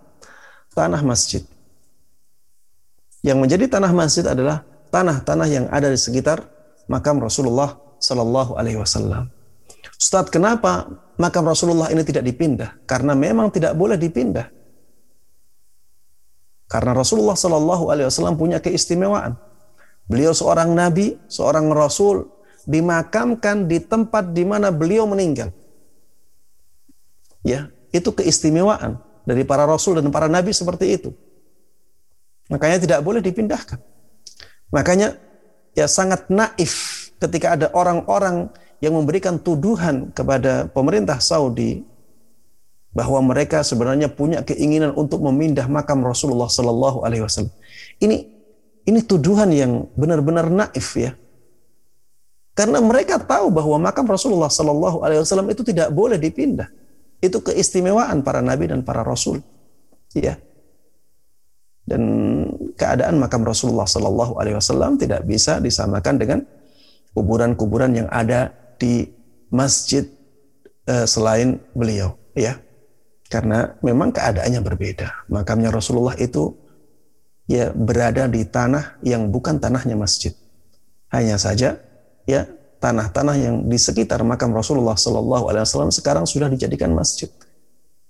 tanah masjid. Yang menjadi tanah masjid adalah tanah-tanah yang ada di sekitar makam Rasulullah Shallallahu Alaihi Wasallam. Ustadz, kenapa makam Rasulullah ini tidak dipindah? Karena memang tidak boleh dipindah. Karena Rasulullah Shallallahu Alaihi Wasallam punya keistimewaan. Beliau seorang nabi, seorang rasul, dimakamkan di tempat di mana beliau meninggal. Ya, itu keistimewaan dari para rasul dan para nabi seperti itu. Makanya tidak boleh dipindahkan. Makanya ya sangat naif ketika ada orang-orang yang memberikan tuduhan kepada pemerintah Saudi bahwa mereka sebenarnya punya keinginan untuk memindah makam Rasulullah Sallallahu Alaihi Wasallam. Ini ini tuduhan yang benar-benar naif ya. Karena mereka tahu bahwa makam Rasulullah Sallallahu Alaihi Wasallam itu tidak boleh dipindah. Itu keistimewaan para nabi dan para rasul. Ya. Dan keadaan makam Rasulullah Sallallahu Alaihi Wasallam tidak bisa disamakan dengan kuburan-kuburan yang ada di masjid uh, selain beliau ya Karena memang keadaannya berbeda. Makamnya Rasulullah itu ya berada di tanah yang bukan tanahnya masjid. Hanya saja ya tanah-tanah yang di sekitar makam Rasulullah Shallallahu Alaihi Wasallam sekarang sudah dijadikan masjid.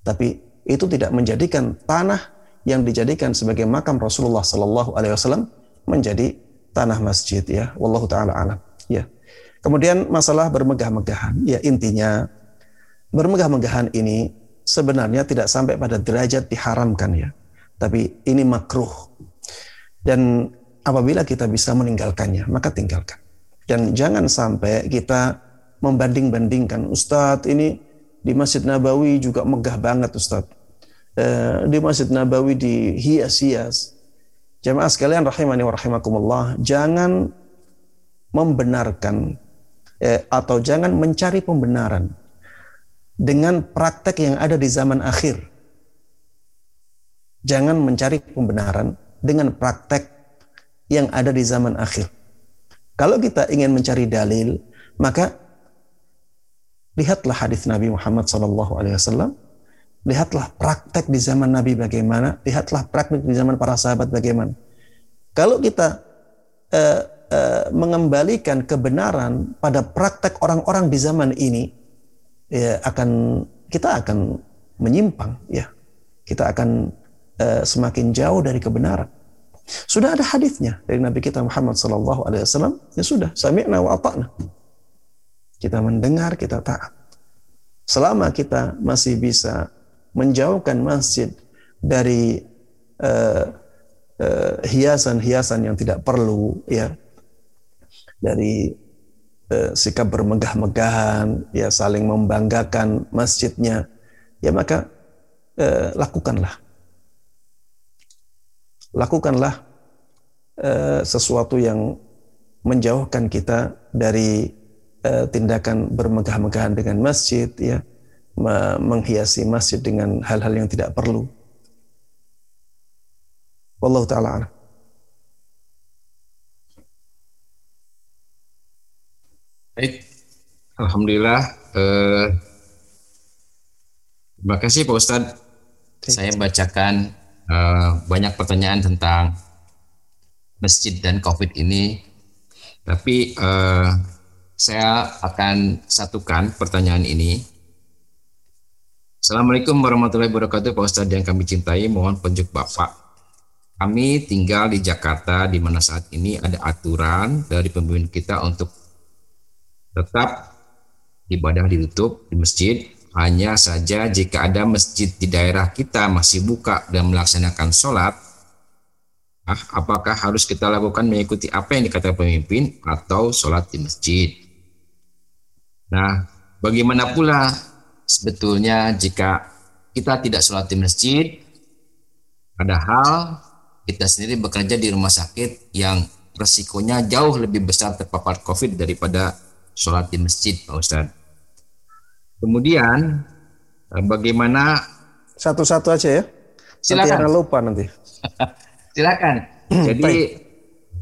Tapi itu tidak menjadikan tanah yang dijadikan sebagai makam Rasulullah Shallallahu Alaihi Wasallam menjadi tanah masjid ya. Wallahu taala alam. Ya. Kemudian masalah bermegah-megahan, ya intinya bermegah-megahan ini sebenarnya tidak sampai pada derajat diharamkan ya. Tapi ini makruh. Dan apabila kita bisa meninggalkannya, maka tinggalkan. Dan jangan sampai kita membanding-bandingkan. Ustadz ini di Masjid Nabawi juga megah banget Ustadz. Eh, di Masjid Nabawi dihias-hias. Jamaah sekalian rahimani wa rahimakumullah, jangan membenarkan eh, atau jangan mencari pembenaran dengan praktek yang ada di zaman akhir. Jangan mencari pembenaran dengan praktek yang ada di zaman akhir. Kalau kita ingin mencari dalil, maka lihatlah hadis Nabi Muhammad SAW, lihatlah praktek di zaman Nabi bagaimana, lihatlah praktek di zaman para sahabat bagaimana. Kalau kita uh, uh, mengembalikan kebenaran pada praktek orang-orang di zaman ini, ya akan kita akan menyimpang ya. Kita akan uh, semakin jauh dari kebenaran. Sudah ada hadisnya dari Nabi kita Muhammad Sallallahu Alaihi Wasallam. Ya sudah sami'na wa ata'na. Kita mendengar kita taat. Selama kita masih bisa menjauhkan masjid dari uh, hiasan-hiasan yang tidak perlu ya dari Eh, sikap bermegah-megahan, ya saling membanggakan masjidnya, ya maka eh, lakukanlah. Lakukanlah eh, sesuatu yang menjauhkan kita dari eh, tindakan bermegah-megahan dengan masjid, ya menghiasi masjid dengan hal-hal yang tidak perlu. Wallahu taala Baik, Alhamdulillah. Eh, terima kasih Pak Ustadz. Saya bacakan eh, banyak pertanyaan tentang masjid dan COVID ini. Tapi eh, saya akan satukan pertanyaan ini. Assalamualaikum warahmatullahi wabarakatuh Pak Ustadz yang kami cintai. Mohon penjuk Bapak. Kami tinggal di Jakarta di mana saat ini ada aturan dari pemimpin kita untuk tetap ibadah ditutup di masjid. Hanya saja jika ada masjid di daerah kita masih buka dan melaksanakan sholat ah, apakah harus kita lakukan mengikuti apa yang dikatakan pemimpin atau sholat di masjid? Nah bagaimana pula sebetulnya jika kita tidak sholat di masjid? Padahal kita sendiri bekerja di rumah sakit yang resikonya jauh lebih besar terpapar COVID daripada sholat di masjid Pak Ustadz. Kemudian eh, bagaimana satu-satu aja ya. Silakan. Nanti lupa nanti. Silakan. Jadi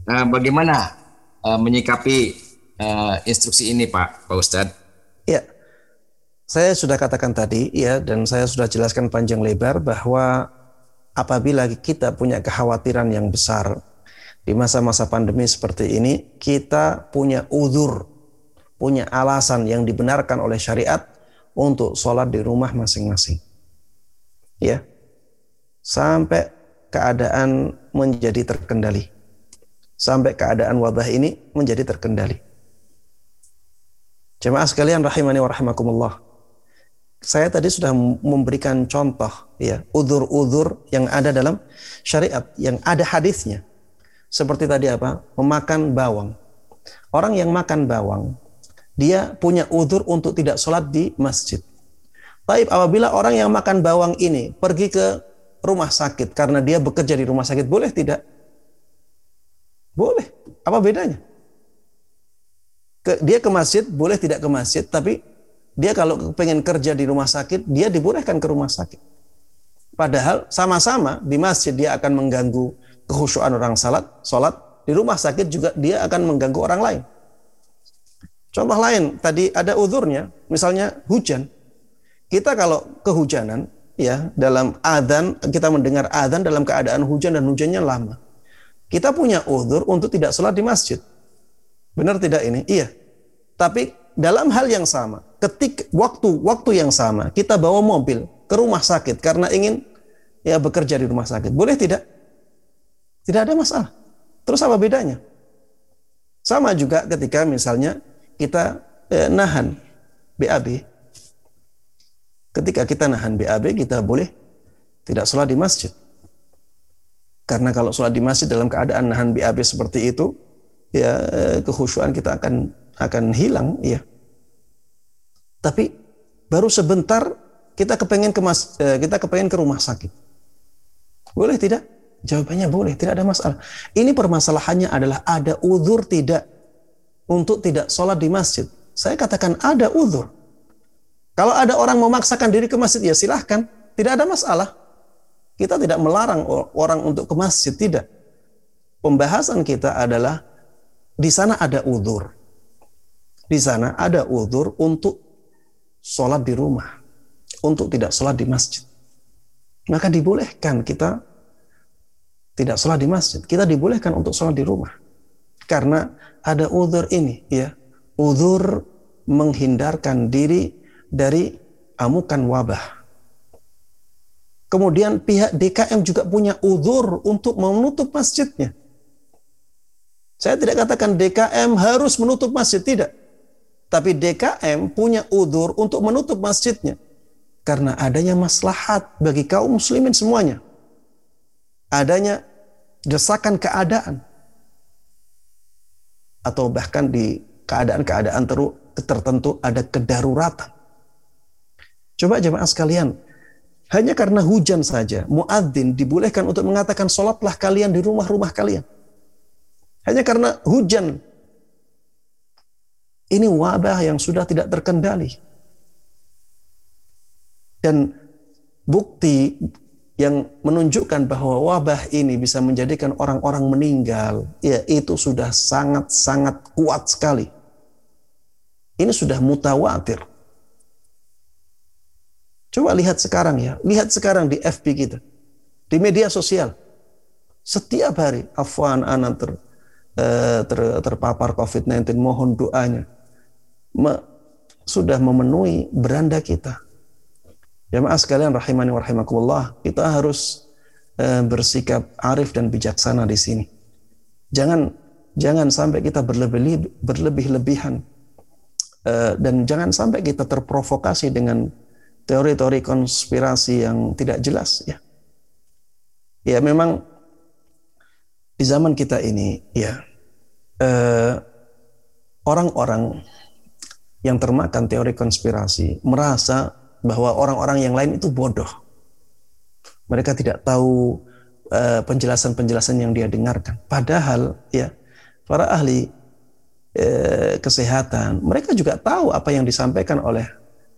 uh, bagaimana uh, menyikapi uh, instruksi ini Pak Pak Ustadz? Ya. Saya sudah katakan tadi ya dan saya sudah jelaskan panjang lebar bahwa apabila kita punya kekhawatiran yang besar di masa-masa pandemi seperti ini, kita punya uzur punya alasan yang dibenarkan oleh syariat untuk sholat di rumah masing-masing. Ya, sampai keadaan menjadi terkendali. Sampai keadaan wabah ini menjadi terkendali. Jemaah sekalian rahimani wa rahimakumullah. Saya tadi sudah memberikan contoh ya, udur-udur yang ada dalam syariat yang ada hadisnya. Seperti tadi apa? Memakan bawang. Orang yang makan bawang dia punya udur untuk tidak sholat di masjid. Baik, apabila orang yang makan bawang ini pergi ke rumah sakit karena dia bekerja di rumah sakit, boleh tidak? Boleh. Apa bedanya? Dia ke masjid, boleh tidak ke masjid, tapi dia kalau pengen kerja di rumah sakit, dia dibolehkan ke rumah sakit. Padahal sama-sama di masjid dia akan mengganggu kehusuan orang salat, sholat, di rumah sakit juga dia akan mengganggu orang lain. Contoh lain, tadi ada uzurnya, misalnya hujan. Kita kalau kehujanan, ya dalam adzan kita mendengar adzan dalam keadaan hujan dan hujannya lama. Kita punya uzur untuk tidak sholat di masjid. Benar tidak ini? Iya. Tapi dalam hal yang sama, ketik waktu waktu yang sama kita bawa mobil ke rumah sakit karena ingin ya bekerja di rumah sakit. Boleh tidak? Tidak ada masalah. Terus apa bedanya? Sama juga ketika misalnya kita eh, nahan BAB. Ketika kita nahan BAB, kita boleh tidak sholat di masjid. Karena kalau sholat di masjid dalam keadaan nahan BAB seperti itu, ya eh, kehusuan kita akan akan hilang, ya. Tapi baru sebentar kita kepengen ke mas, eh, kita kepengen ke rumah sakit. Boleh tidak? Jawabannya boleh, tidak ada masalah. Ini permasalahannya adalah ada uzur tidak untuk tidak sholat di masjid. Saya katakan ada uzur. Kalau ada orang memaksakan diri ke masjid, ya silahkan. Tidak ada masalah. Kita tidak melarang orang untuk ke masjid, tidak. Pembahasan kita adalah di sana ada uzur. Di sana ada uzur untuk sholat di rumah. Untuk tidak sholat di masjid. Maka dibolehkan kita tidak sholat di masjid, kita dibolehkan untuk sholat di rumah. Karena ada uzur ini, ya. Uzur menghindarkan diri dari amukan wabah. Kemudian pihak DKM juga punya uzur untuk menutup masjidnya. Saya tidak katakan DKM harus menutup masjid, tidak. Tapi DKM punya uzur untuk menutup masjidnya. Karena adanya maslahat bagi kaum muslimin semuanya adanya desakan keadaan atau bahkan di keadaan-keadaan tertentu ada kedaruratan. Coba jemaah sekalian, hanya karena hujan saja, muadzin dibolehkan untuk mengatakan sholatlah kalian di rumah-rumah kalian. Hanya karena hujan. Ini wabah yang sudah tidak terkendali. Dan bukti yang menunjukkan bahwa wabah ini bisa menjadikan orang-orang meninggal, ya itu sudah sangat-sangat kuat sekali. Ini sudah mutawatir. Coba lihat sekarang ya, lihat sekarang di FB kita, di media sosial. Setiap hari, afwan anak ter, eh, ter, terpapar COVID-19, mohon doanya. Me, sudah memenuhi beranda kita Jamaah sekalian rahimani wa rahimakumullah, kita harus uh, bersikap arif dan bijaksana di sini. Jangan jangan sampai kita berlebih berlebih-lebihan uh, dan jangan sampai kita terprovokasi dengan teori-teori konspirasi yang tidak jelas ya. Ya memang di zaman kita ini ya uh, orang-orang yang termakan teori konspirasi merasa bahwa orang-orang yang lain itu bodoh. Mereka tidak tahu eh, penjelasan-penjelasan yang dia dengarkan. Padahal ya para ahli uh, kesehatan mereka juga tahu apa yang disampaikan oleh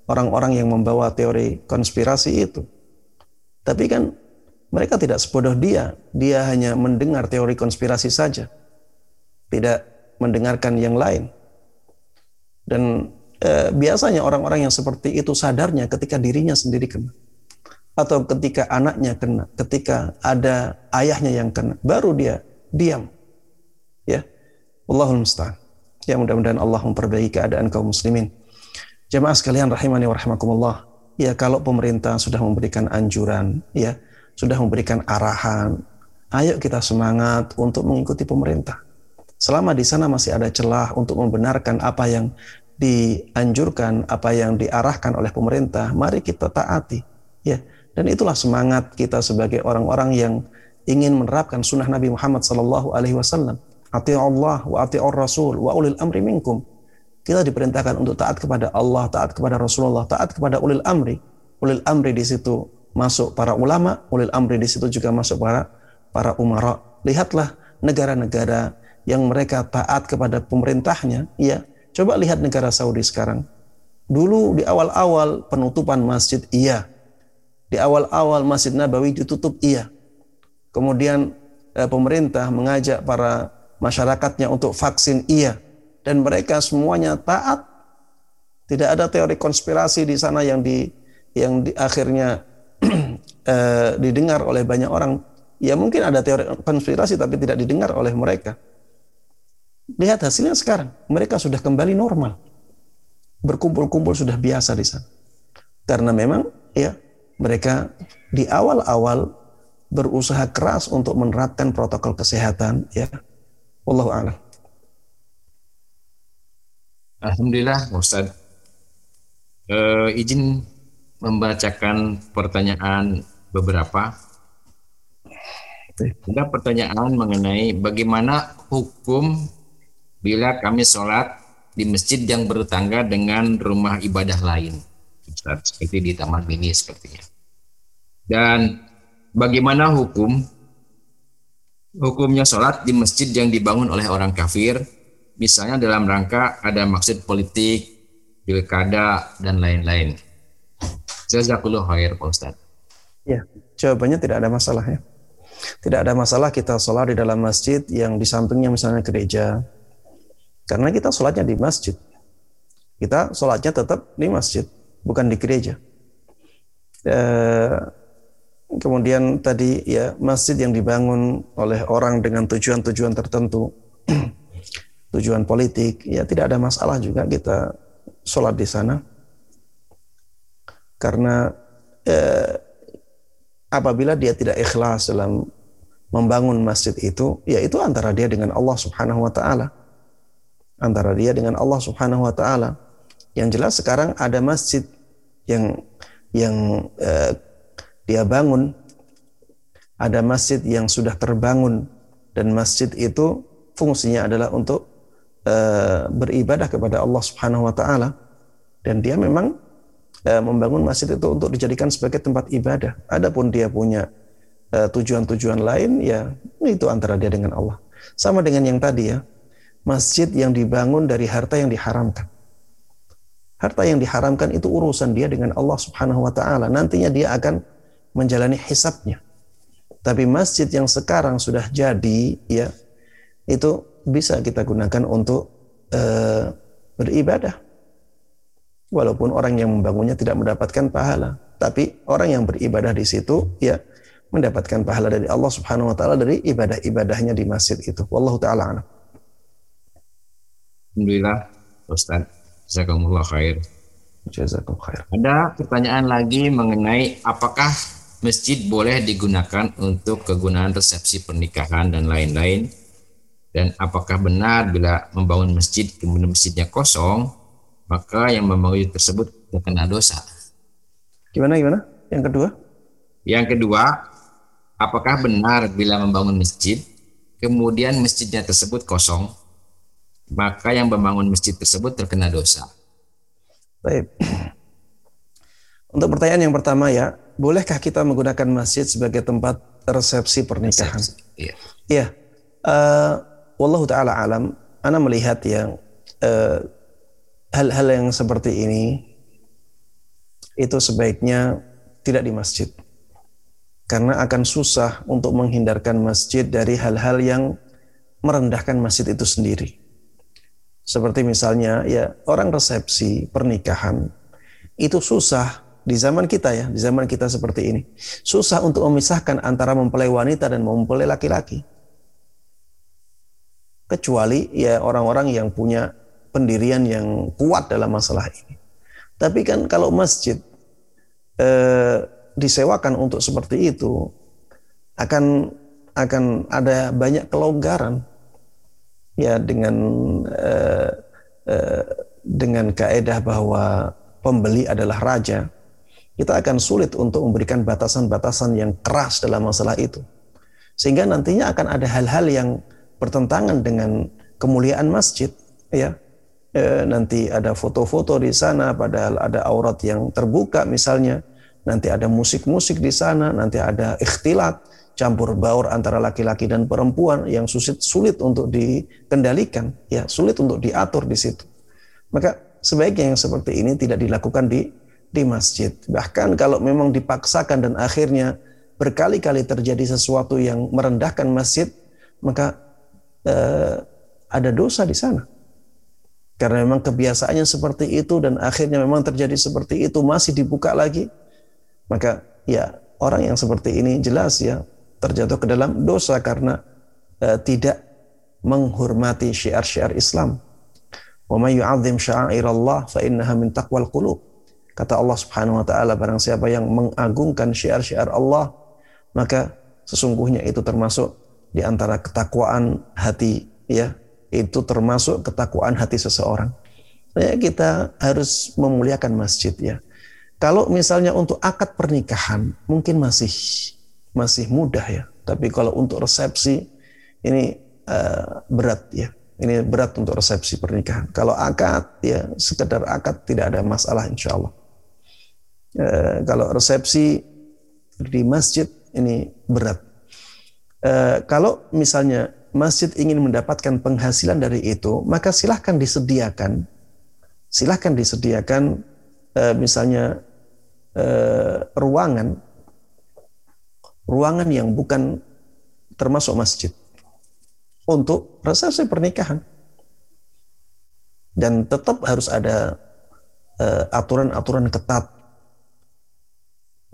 orang-orang yang membawa teori konspirasi itu. Tapi kan mereka tidak sebodoh dia. Dia hanya mendengar teori konspirasi saja. Tidak mendengarkan yang lain. Dan eh, biasanya orang-orang yang seperti itu sadarnya ketika dirinya sendiri kena atau ketika anaknya kena, ketika ada ayahnya yang kena, baru dia diam. Ya. Allahul musta'an. Ya mudah-mudahan Allah memperbaiki keadaan kaum muslimin. Jemaah sekalian rahimani wa. Ya kalau pemerintah sudah memberikan anjuran, ya, sudah memberikan arahan, ayo kita semangat untuk mengikuti pemerintah. Selama di sana masih ada celah untuk membenarkan apa yang dianjurkan, apa yang diarahkan oleh pemerintah, mari kita taati. Ya, dan itulah semangat kita sebagai orang-orang yang ingin menerapkan sunnah Nabi Muhammad Sallallahu Alaihi Wasallam. Ati Allah wa ati Rasul wa ulil amri minkum. Kita diperintahkan untuk taat kepada Allah, taat kepada Rasulullah, taat kepada ulil amri. Ulil amri di situ masuk para ulama, ulil amri di situ juga masuk para para umara. Lihatlah negara-negara yang mereka taat kepada pemerintahnya, ya Coba lihat negara Saudi sekarang. Dulu di awal-awal penutupan masjid iya. Di awal-awal Masjid Nabawi ditutup iya. Kemudian eh, pemerintah mengajak para masyarakatnya untuk vaksin iya dan mereka semuanya taat. Tidak ada teori konspirasi di sana yang di yang di akhirnya eh, didengar oleh banyak orang, ya mungkin ada teori konspirasi tapi tidak didengar oleh mereka. Lihat hasilnya sekarang, mereka sudah kembali normal. Berkumpul-kumpul sudah biasa di sana. Karena memang ya mereka di awal-awal berusaha keras untuk menerapkan protokol kesehatan ya. Wallahu a'lam. Alhamdulillah Ustaz. Uh, izin membacakan pertanyaan beberapa. Ada pertanyaan mengenai bagaimana hukum bila kami sholat di masjid yang bertangga dengan rumah ibadah lain. Seperti di Taman Mini sepertinya. Dan bagaimana hukum hukumnya sholat di masjid yang dibangun oleh orang kafir misalnya dalam rangka ada maksud politik, pilkada, dan lain-lain. Jazakallah khair Pak Ustaz. Ya, jawabannya tidak ada masalah ya. Tidak ada masalah kita sholat di dalam masjid yang di sampingnya misalnya gereja. Karena kita sholatnya di masjid. Kita sholatnya tetap di masjid, bukan di gereja. E, kemudian tadi ya masjid yang dibangun oleh orang dengan tujuan-tujuan tertentu tujuan politik, ya tidak ada masalah juga kita sholat di sana. Karena eh, apabila dia tidak ikhlas dalam membangun masjid itu, ya itu antara dia dengan Allah Subhanahu wa taala. Antara dia dengan Allah Subhanahu wa taala. Yang jelas sekarang ada masjid yang yang eh, dia bangun ada masjid yang sudah terbangun dan masjid itu fungsinya adalah untuk uh, beribadah kepada Allah Subhanahu wa taala dan dia memang uh, membangun masjid itu untuk dijadikan sebagai tempat ibadah. Adapun dia punya eh, tujuan-tujuan lain ya itu antara dia dengan Allah. Sama dengan yang tadi ya. Masjid yang dibangun dari harta yang diharamkan. Harta yang diharamkan itu urusan dia dengan Allah Subhanahu wa taala. Nantinya dia akan menjalani hisabnya. Tapi masjid yang sekarang sudah jadi ya itu bisa kita gunakan untuk uh, beribadah. Walaupun orang yang membangunnya tidak mendapatkan pahala, tapi orang yang beribadah di situ ya mendapatkan pahala dari Allah Subhanahu wa taala dari ibadah-ibadahnya di masjid itu. Wallahu taala a'lam. Alhamdulillah, Ustaz. Jazakumullah khair. Jazakum khair. Ada pertanyaan lagi mengenai apakah masjid boleh digunakan untuk kegunaan resepsi pernikahan dan lain-lain dan apakah benar bila membangun masjid kemudian masjidnya kosong, maka yang membangun tersebut terkena dosa. Gimana gimana? Yang kedua? Yang kedua, apakah benar bila membangun masjid kemudian masjidnya tersebut kosong, maka yang membangun masjid tersebut terkena dosa. Baik. Untuk pertanyaan yang pertama ya, bolehkah kita menggunakan masjid sebagai tempat resepsi pernikahan? Resepsi, iya. Iya. Uh, wallahu taala alam, ana melihat yang eh, hal-hal uh, yang seperti ini itu sebaiknya tidak di masjid. Karena akan susah untuk menghindarkan masjid dari hal-hal yang merendahkan masjid itu sendiri. Seperti misalnya ya orang resepsi pernikahan itu susah di zaman kita ya, di zaman kita seperti ini. Susah untuk memisahkan antara mempelai wanita dan mempelai laki-laki kecuali ya orang-orang yang punya pendirian yang kuat dalam masalah ini. Tapi kan kalau masjid eh, disewakan untuk seperti itu akan akan ada banyak kelonggaran ya dengan eh, eh, dengan kaedah bahwa pembeli adalah raja kita akan sulit untuk memberikan batasan-batasan yang keras dalam masalah itu. Sehingga nantinya akan ada hal-hal yang bertentangan dengan kemuliaan masjid ya. E, nanti ada foto-foto di sana padahal ada aurat yang terbuka misalnya. Nanti ada musik-musik di sana nanti ada ikhtilat campur baur antara laki-laki dan perempuan yang sulit sulit untuk dikendalikan. Ya sulit untuk diatur di situ. Maka sebaiknya yang seperti ini tidak dilakukan di di masjid. Bahkan kalau memang dipaksakan dan akhirnya berkali-kali terjadi sesuatu yang merendahkan masjid maka eh, ada dosa di sana. Karena memang kebiasaannya seperti itu dan akhirnya memang terjadi seperti itu masih dibuka lagi, maka ya orang yang seperti ini jelas ya terjatuh ke dalam dosa karena uh, tidak menghormati syiar-syiar Islam. Kata Allah Subhanahu wa taala barang siapa yang mengagungkan syiar-syiar Allah maka sesungguhnya itu termasuk di antara ketakwaan hati ya. Itu termasuk ketakwaan hati seseorang. Ya kita harus memuliakan masjid ya. Kalau misalnya untuk akad pernikahan mungkin masih masih mudah ya. Tapi kalau untuk resepsi ini uh, berat ya. Ini berat untuk resepsi pernikahan. Kalau akad ya sekedar akad tidak ada masalah insya Allah. Uh, kalau resepsi di masjid ini berat. Uh, kalau misalnya masjid ingin mendapatkan penghasilan dari itu, maka silahkan disediakan, silahkan disediakan uh, misalnya uh, ruangan, ruangan yang bukan termasuk masjid untuk resepsi pernikahan. Dan tetap harus ada aturan-aturan uh, ketat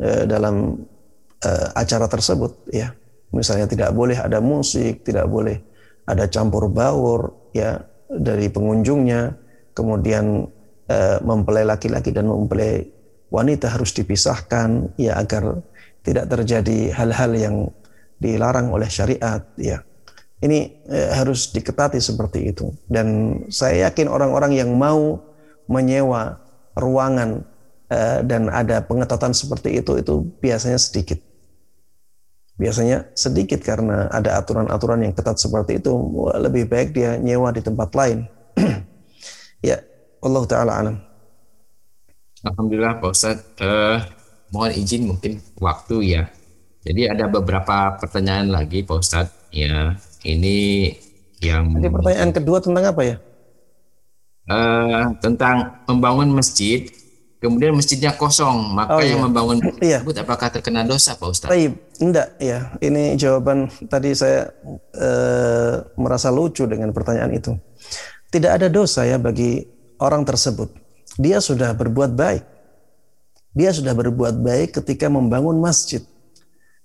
uh, dalam uh, acara tersebut, ya Misalnya tidak boleh ada musik, tidak boleh ada campur baur ya dari pengunjungnya, kemudian mempelai laki-laki dan mempelai wanita harus dipisahkan ya agar tidak terjadi hal-hal yang dilarang oleh syariat ya. Ini e, harus diketati seperti itu. Dan saya yakin orang-orang yang mau menyewa ruangan e, dan ada pengetatan seperti itu itu biasanya sedikit. Biasanya sedikit karena ada aturan-aturan yang ketat seperti itu. Lebih baik dia nyewa di tempat lain. Ya Allah taala alam. Alhamdulillah Pak Ustadz. Uh, mohon izin mungkin waktu ya jadi ada beberapa pertanyaan lagi Pak Ustadz ya ini yang Jadi pertanyaan kedua tentang apa ya uh, tentang membangun masjid kemudian masjidnya kosong, maka oh, yang iya. membangun iya. tersebut apakah terkena dosa, Pak Ustaz? Baik, enggak ya. Ini jawaban tadi saya eh, merasa lucu dengan pertanyaan itu. Tidak ada dosa ya bagi orang tersebut. Dia sudah berbuat baik. Dia sudah berbuat baik ketika membangun masjid.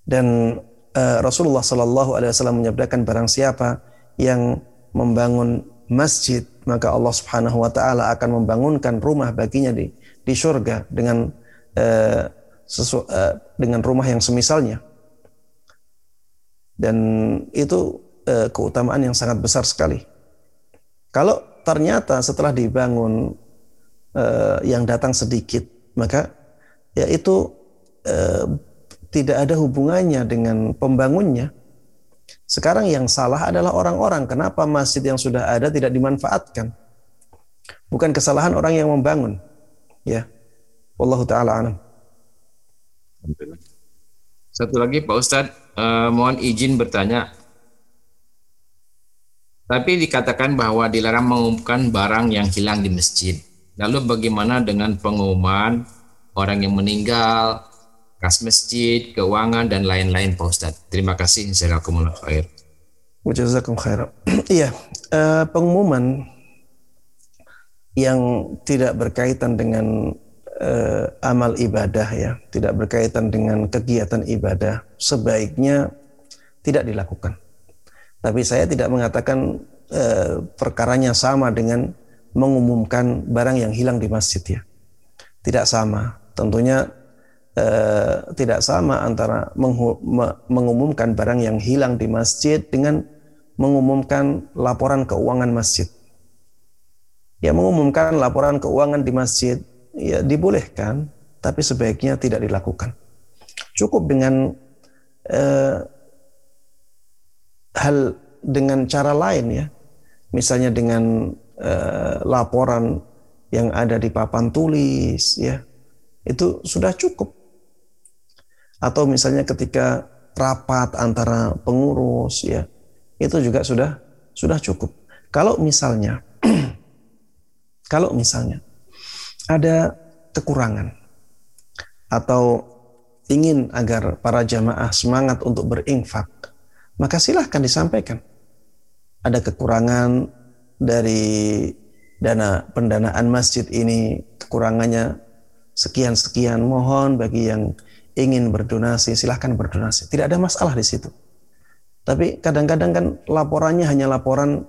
Dan eh, Rasulullah Shallallahu Alaihi Wasallam menyabdakan barang siapa yang membangun masjid, maka Allah Subhanahu Wa Taala akan membangunkan rumah baginya di di surga dengan uh, sesu, uh, dengan rumah yang semisalnya. Dan itu uh, keutamaan yang sangat besar sekali. Kalau ternyata setelah dibangun uh, yang datang sedikit, maka ya itu uh, tidak ada hubungannya dengan pembangunnya. Sekarang yang salah adalah orang-orang. Kenapa masjid yang sudah ada tidak dimanfaatkan? Bukan kesalahan orang yang membangun. Ya. Wallahu taala alam. Satu lagi Pak Ustadz, eh, mohon izin bertanya. Tapi dikatakan bahwa dilarang mengumumkan barang yang hilang di masjid. Lalu bagaimana dengan pengumuman orang yang meninggal, kas masjid, keuangan dan lain-lain Pak Ustadz? Terima kasih. Jazakumullah khair. Jazakum khair. Iya, uh, pengumuman yang tidak berkaitan dengan uh, amal ibadah ya, tidak berkaitan dengan kegiatan ibadah, sebaiknya tidak dilakukan. Tapi saya tidak mengatakan uh, perkaranya sama dengan mengumumkan barang yang hilang di masjid ya. Tidak sama. Tentunya uh, tidak sama antara mengumumkan barang yang hilang di masjid dengan mengumumkan laporan keuangan masjid. Ya mengumumkan laporan keuangan di masjid ya dibolehkan tapi sebaiknya tidak dilakukan. Cukup dengan eh, hal dengan cara lain ya. Misalnya dengan eh, laporan yang ada di papan tulis ya itu sudah cukup atau misalnya ketika rapat antara pengurus ya itu juga sudah sudah cukup kalau misalnya Kalau misalnya ada kekurangan atau ingin agar para jamaah semangat untuk berinfak, maka silahkan disampaikan. Ada kekurangan dari dana pendanaan masjid ini, kekurangannya sekian-sekian. Mohon bagi yang ingin berdonasi, silahkan berdonasi. Tidak ada masalah di situ. Tapi kadang-kadang kan laporannya hanya laporan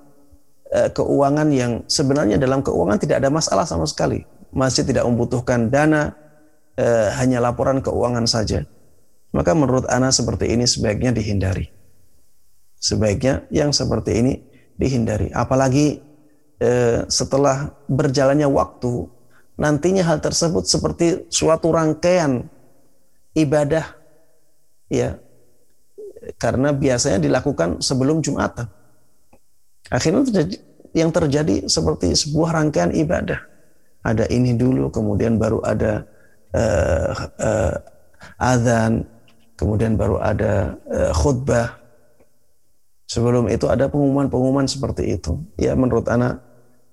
eh, keuangan yang sebenarnya dalam keuangan tidak ada masalah sama sekali. Masjid tidak membutuhkan dana, eh, hanya laporan keuangan saja. Maka menurut Ana seperti ini sebaiknya dihindari. Sebaiknya yang seperti ini dihindari. Apalagi eh, setelah berjalannya waktu, nantinya hal tersebut seperti suatu rangkaian ibadah ya karena biasanya dilakukan sebelum Jumatan. Akhirnya yang terjadi seperti sebuah rangkaian ibadah. Ada ini dulu, kemudian baru ada uh, uh, azan, kemudian baru ada uh, khutbah. Sebelum itu ada pengumuman-pengumuman seperti itu. Ya menurut anak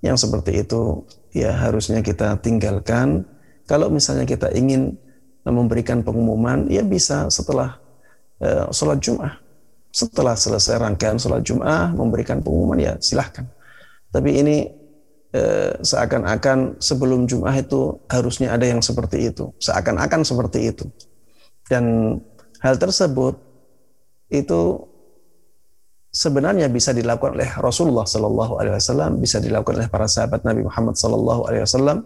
yang seperti itu ya harusnya kita tinggalkan. Kalau misalnya kita ingin memberikan pengumuman, ya bisa setelah uh, sholat Jum'ah. Setelah selesai rangkaian sholat Jum'ah, memberikan pengumuman, ya silahkan. Tapi ini uh, seakan-akan sebelum Jum'ah itu harusnya ada yang seperti itu. Seakan-akan seperti itu. Dan hal tersebut itu sebenarnya bisa dilakukan oleh Rasulullah Sallallahu Alaihi Wasallam, bisa dilakukan oleh para sahabat Nabi Muhammad Sallallahu Alaihi Wasallam,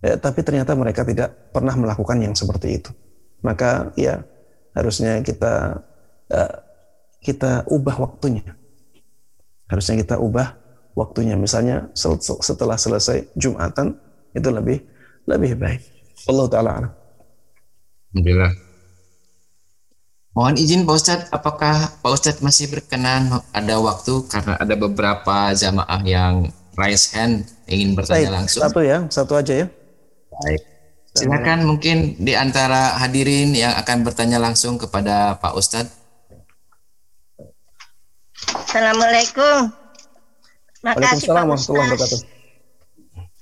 ya, tapi ternyata mereka tidak pernah melakukan yang seperti itu. Maka ya harusnya kita uh, kita ubah waktunya. Harusnya kita ubah waktunya. Misalnya setelah selesai Jumatan itu lebih lebih baik. Allah taala Alhamdulillah. Mohon izin Pak Ustadz, apakah Pak Ustadz masih berkenan ada waktu karena ada beberapa jamaah yang raise hand ingin bertanya Baik, langsung? Satu ya, satu aja ya. Baik. Silakan mungkin di antara hadirin yang akan bertanya langsung kepada Pak Ustadz. Assalamualaikum. Makasih Pak Waalaikumsalam Ustaz.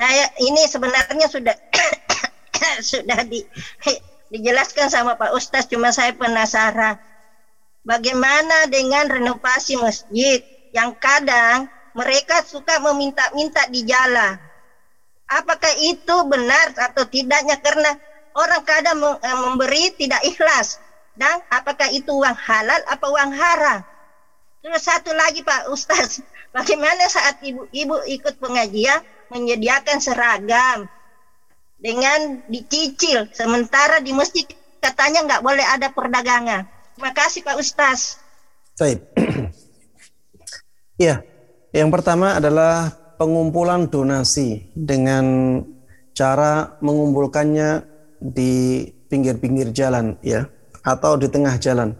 Saya ini sebenarnya sudah sudah di, dijelaskan sama Pak Ustaz, cuma saya penasaran. Bagaimana dengan renovasi masjid yang kadang mereka suka meminta-minta di jalan? Apakah itu benar atau tidaknya? Karena orang kadang eh, memberi tidak ikhlas. Dan apakah itu uang halal apa uang haram? Terus satu lagi Pak Ustaz. Bagaimana saat ibu-ibu ikut pengajian menyediakan seragam dengan dicicil sementara di masjid katanya nggak boleh ada perdagangan terima kasih Pak Ustaz Baik. ya, yang pertama adalah pengumpulan donasi dengan cara mengumpulkannya di pinggir-pinggir jalan ya atau di tengah jalan.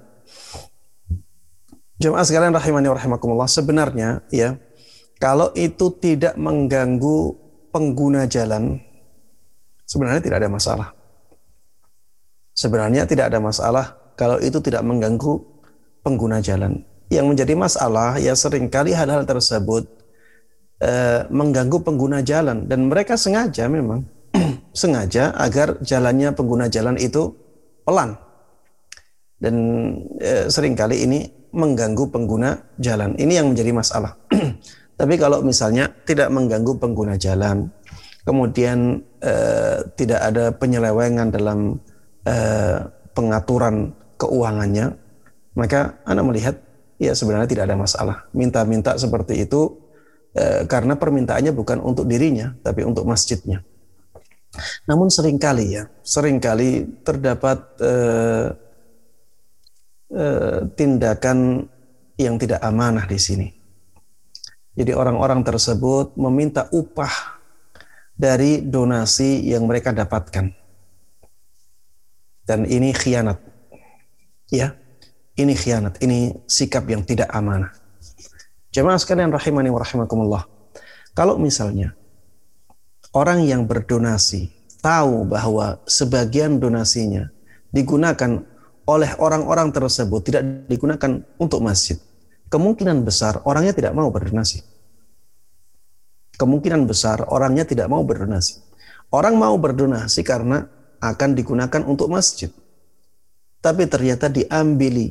Jemaah sekalian rahimani rahimakumullah sebenarnya ya kalau itu tidak mengganggu pengguna jalan sebenarnya tidak ada masalah. Sebenarnya tidak ada masalah kalau itu tidak mengganggu pengguna jalan. Yang menjadi masalah ya sering kali hal-hal tersebut Eh, mengganggu pengguna jalan dan mereka sengaja memang sengaja agar jalannya pengguna jalan itu pelan dan e, sering kali ini mengganggu pengguna jalan ini yang menjadi masalah tapi kalau misalnya tidak mengganggu pengguna jalan kemudian e, tidak ada penyelewengan dalam e, pengaturan keuangannya maka anda melihat ya sebenarnya tidak ada masalah minta-minta seperti itu Eh, karena permintaannya bukan untuk dirinya tapi untuk masjidnya. Namun sering kali ya, sering kali terdapat eh, eh, tindakan yang tidak amanah di sini. Jadi orang-orang tersebut meminta upah dari donasi yang mereka dapatkan. Dan ini khianat. Ya, ini khianat, ini sikap yang tidak amanah. Jemaah sekalian rahimani wa rahimakumullah. Kalau misalnya orang yang berdonasi tahu bahwa sebagian donasinya digunakan oleh orang-orang tersebut tidak digunakan untuk masjid, kemungkinan besar orangnya tidak mau berdonasi. Kemungkinan besar orangnya tidak mau berdonasi. Orang mau berdonasi karena akan digunakan untuk masjid. Tapi ternyata diambili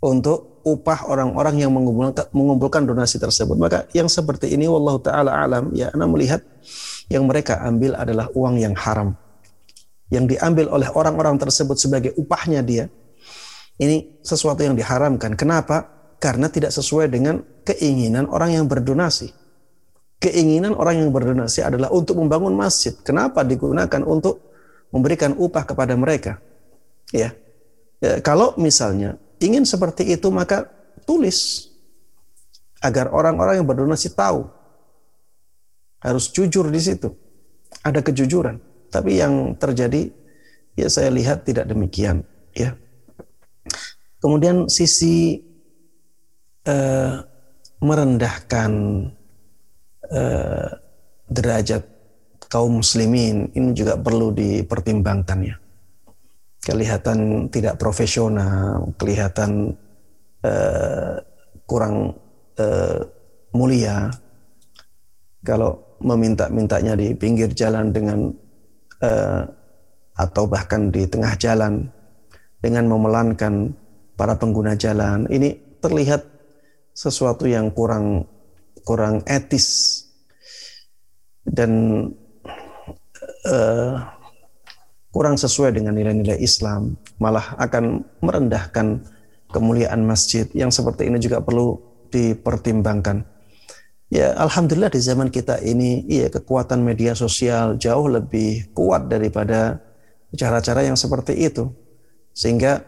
untuk upah orang-orang yang mengumpulkan, donasi tersebut. Maka yang seperti ini wallahu taala alam ya Anda melihat yang mereka ambil adalah uang yang haram. yang diambil oleh orang-orang tersebut sebagai upahnya dia, ini sesuatu yang diharamkan. Kenapa? Karena tidak sesuai dengan keinginan orang yang berdonasi. Keinginan orang yang berdonasi adalah untuk membangun masjid. Kenapa digunakan untuk memberikan upah kepada mereka? Ya. ya kalau misalnya ingin seperti itu maka tulis agar orang-orang yang berdonasi tahu harus jujur di situ. Ada kejujuran. Tapi yang terjadi ya saya lihat tidak demikian, ya. Kemudian sisi uh, merendahkan uh, derajat kaum muslimin ini juga perlu dipertimbangkan ya. Kelihatan tidak profesional, kelihatan uh, kurang uh, mulia. Kalau meminta-mintanya di pinggir jalan dengan uh, atau bahkan di tengah jalan dengan memelankan para pengguna jalan ini terlihat sesuatu yang kurang kurang etis. Dan uh, kurang sesuai dengan nilai-nilai Islam malah akan merendahkan kemuliaan masjid yang seperti ini juga perlu dipertimbangkan. Ya alhamdulillah di zaman kita ini ya kekuatan media sosial jauh lebih kuat daripada cara-cara yang seperti itu. Sehingga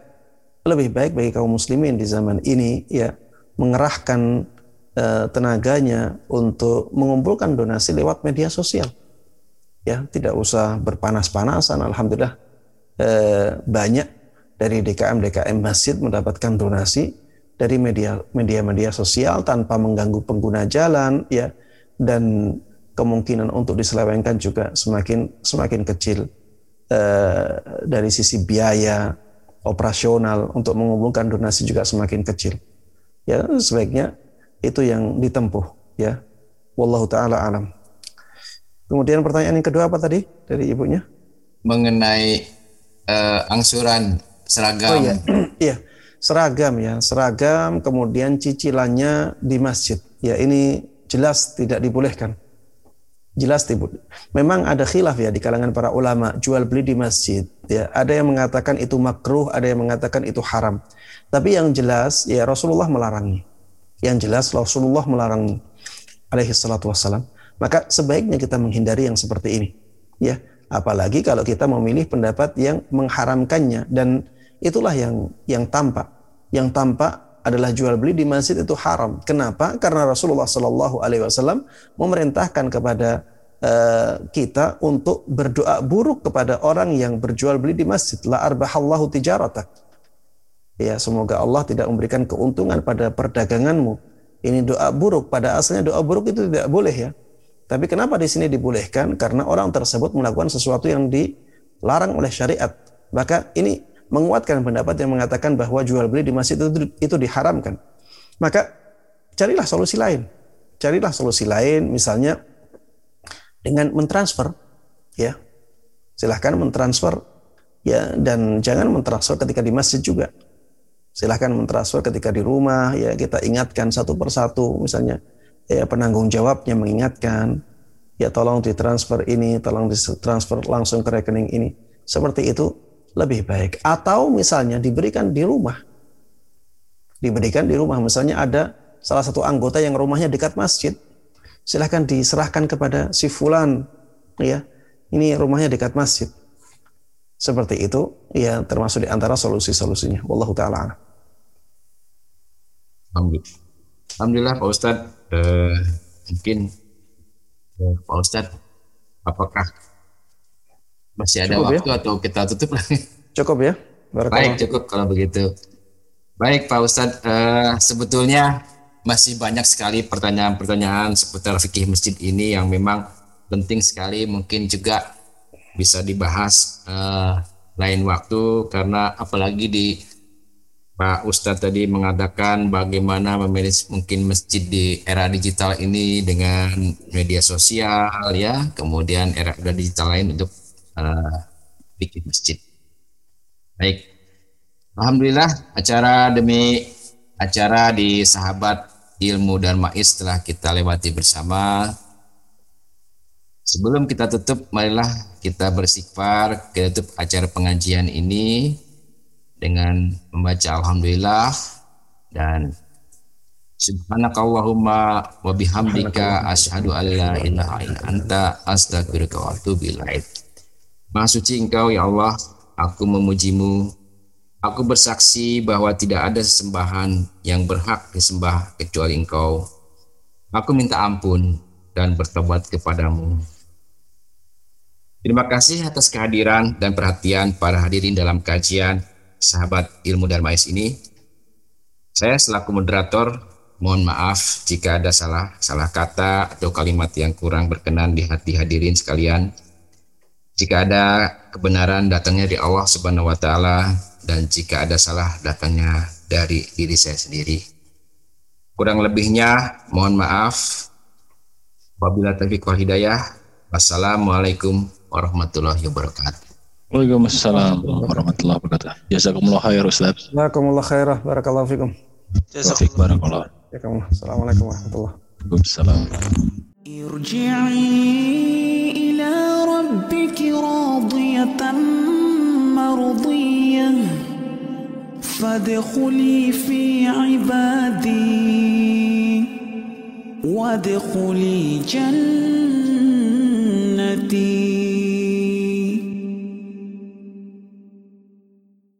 lebih baik bagi kaum muslimin di zaman ini ya mengerahkan tenaganya untuk mengumpulkan donasi lewat media sosial. Ya, tidak usah berpanas-panasan. Alhamdulillah uh, banyak dari DKM DKM masjid mendapatkan donasi dari media media-media sosial tanpa mengganggu pengguna jalan ya dan kemungkinan untuk diselewengkan juga semakin semakin kecil uh, dari sisi biaya operasional untuk mengumpulkan donasi juga semakin kecil. Ya, sebaiknya itu yang ditempuh ya. Wallahu taala alam. Kemudian pertanyaan yang kedua apa tadi dari ibunya? Mengenai uh, angsuran seragam. Oh iya. iya, seragam ya, seragam kemudian cicilannya di masjid. Ya, ini jelas tidak dibolehkan. Jelas tibu. Memang ada khilaf ya di kalangan para ulama jual beli di masjid. Ya, ada yang mengatakan itu makruh, ada yang mengatakan itu haram. Tapi yang jelas ya Rasulullah melarangnya. Yang jelas Rasulullah melarang alaihi salatu wassalam. Maka sebaiknya kita menghindari yang seperti ini. Ya, apalagi kalau kita memilih pendapat yang mengharamkannya dan itulah yang yang tampak. Yang tampak adalah jual beli di masjid itu haram. Kenapa? Karena Rasulullah Shallallahu Alaihi Wasallam memerintahkan kepada uh, kita untuk berdoa buruk kepada orang yang berjual beli di masjid. La arbahallahu tijaratak. Ya, semoga Allah tidak memberikan keuntungan pada perdaganganmu. Ini doa buruk. Pada asalnya doa buruk itu tidak boleh ya. Tapi kenapa di sini dibolehkan? Karena orang tersebut melakukan sesuatu yang dilarang oleh syariat. Maka ini menguatkan pendapat yang mengatakan bahwa jual beli di masjid itu, itu diharamkan. Maka carilah solusi lain. Carilah solusi lain misalnya dengan mentransfer ya. Silahkan mentransfer ya dan jangan mentransfer ketika di masjid juga. Silahkan mentransfer ketika di rumah ya kita ingatkan satu persatu misalnya ya penanggung jawabnya mengingatkan ya tolong ditransfer ini, tolong ditransfer langsung ke rekening ini. Seperti itu lebih baik. Atau misalnya diberikan di rumah. Diberikan di rumah. Misalnya ada salah satu anggota yang rumahnya dekat masjid. Silahkan diserahkan kepada si fulan. Ya, ini rumahnya dekat masjid. Seperti itu, ya termasuk di antara solusi-solusinya. Wallahu ta'ala Alhamdulillah. Alhamdulillah Pak Ustadz. Uh, mungkin uh, Pak Ustadz, apakah masih ada cukup ya? waktu ya? atau kita tutup lagi? Cukup ya. Baik, cukup kalau begitu. Baik Pak Ustadz, uh, sebetulnya masih banyak sekali pertanyaan-pertanyaan seputar fikih masjid ini yang memang penting sekali mungkin juga bisa dibahas uh, lain waktu karena apalagi di Pak Ustadz tadi mengatakan bagaimana memanage mungkin masjid di era digital ini dengan media sosial ya kemudian era digital lain untuk uh, bikin masjid. Baik, Alhamdulillah acara demi acara di sahabat ilmu dan mais telah kita lewati bersama. Sebelum kita tutup, marilah kita bersikfar kita tutup acara pengajian ini dengan membaca Alhamdulillah dan Subhanakallahumma wa bihamdika asyhadu an la ilaha illa anta astaghfiruka wa atubu ilaik. Maha suci Engkau ya Allah, aku memujimu. Aku bersaksi bahwa tidak ada sesembahan yang berhak disembah kecuali Engkau. Aku minta ampun dan bertobat kepadamu. Terima kasih atas kehadiran dan perhatian para hadirin dalam kajian sahabat ilmu Darmais ini. Saya selaku moderator mohon maaf jika ada salah salah kata atau kalimat yang kurang berkenan di hati hadirin sekalian. Jika ada kebenaran datangnya dari Allah Subhanahu wa taala dan jika ada salah datangnya dari diri saya sendiri. Kurang lebihnya mohon maaf. Wabillahi taufiq wal hidayah. Wassalamualaikum warahmatullahi wabarakatuh. وعليكم السلام ورحمة الله وبركاته. جزاكم الله خير أستاذ. جزاكم الله خير بارك الله فيكم. جزاك فيك بارك الله. فيكم السلام عليكم ورحمة الله. وعليكم السلام. ارجعي إلى ربك راضية مرضية. فادخلي في عبادي. وادخلي جنتي.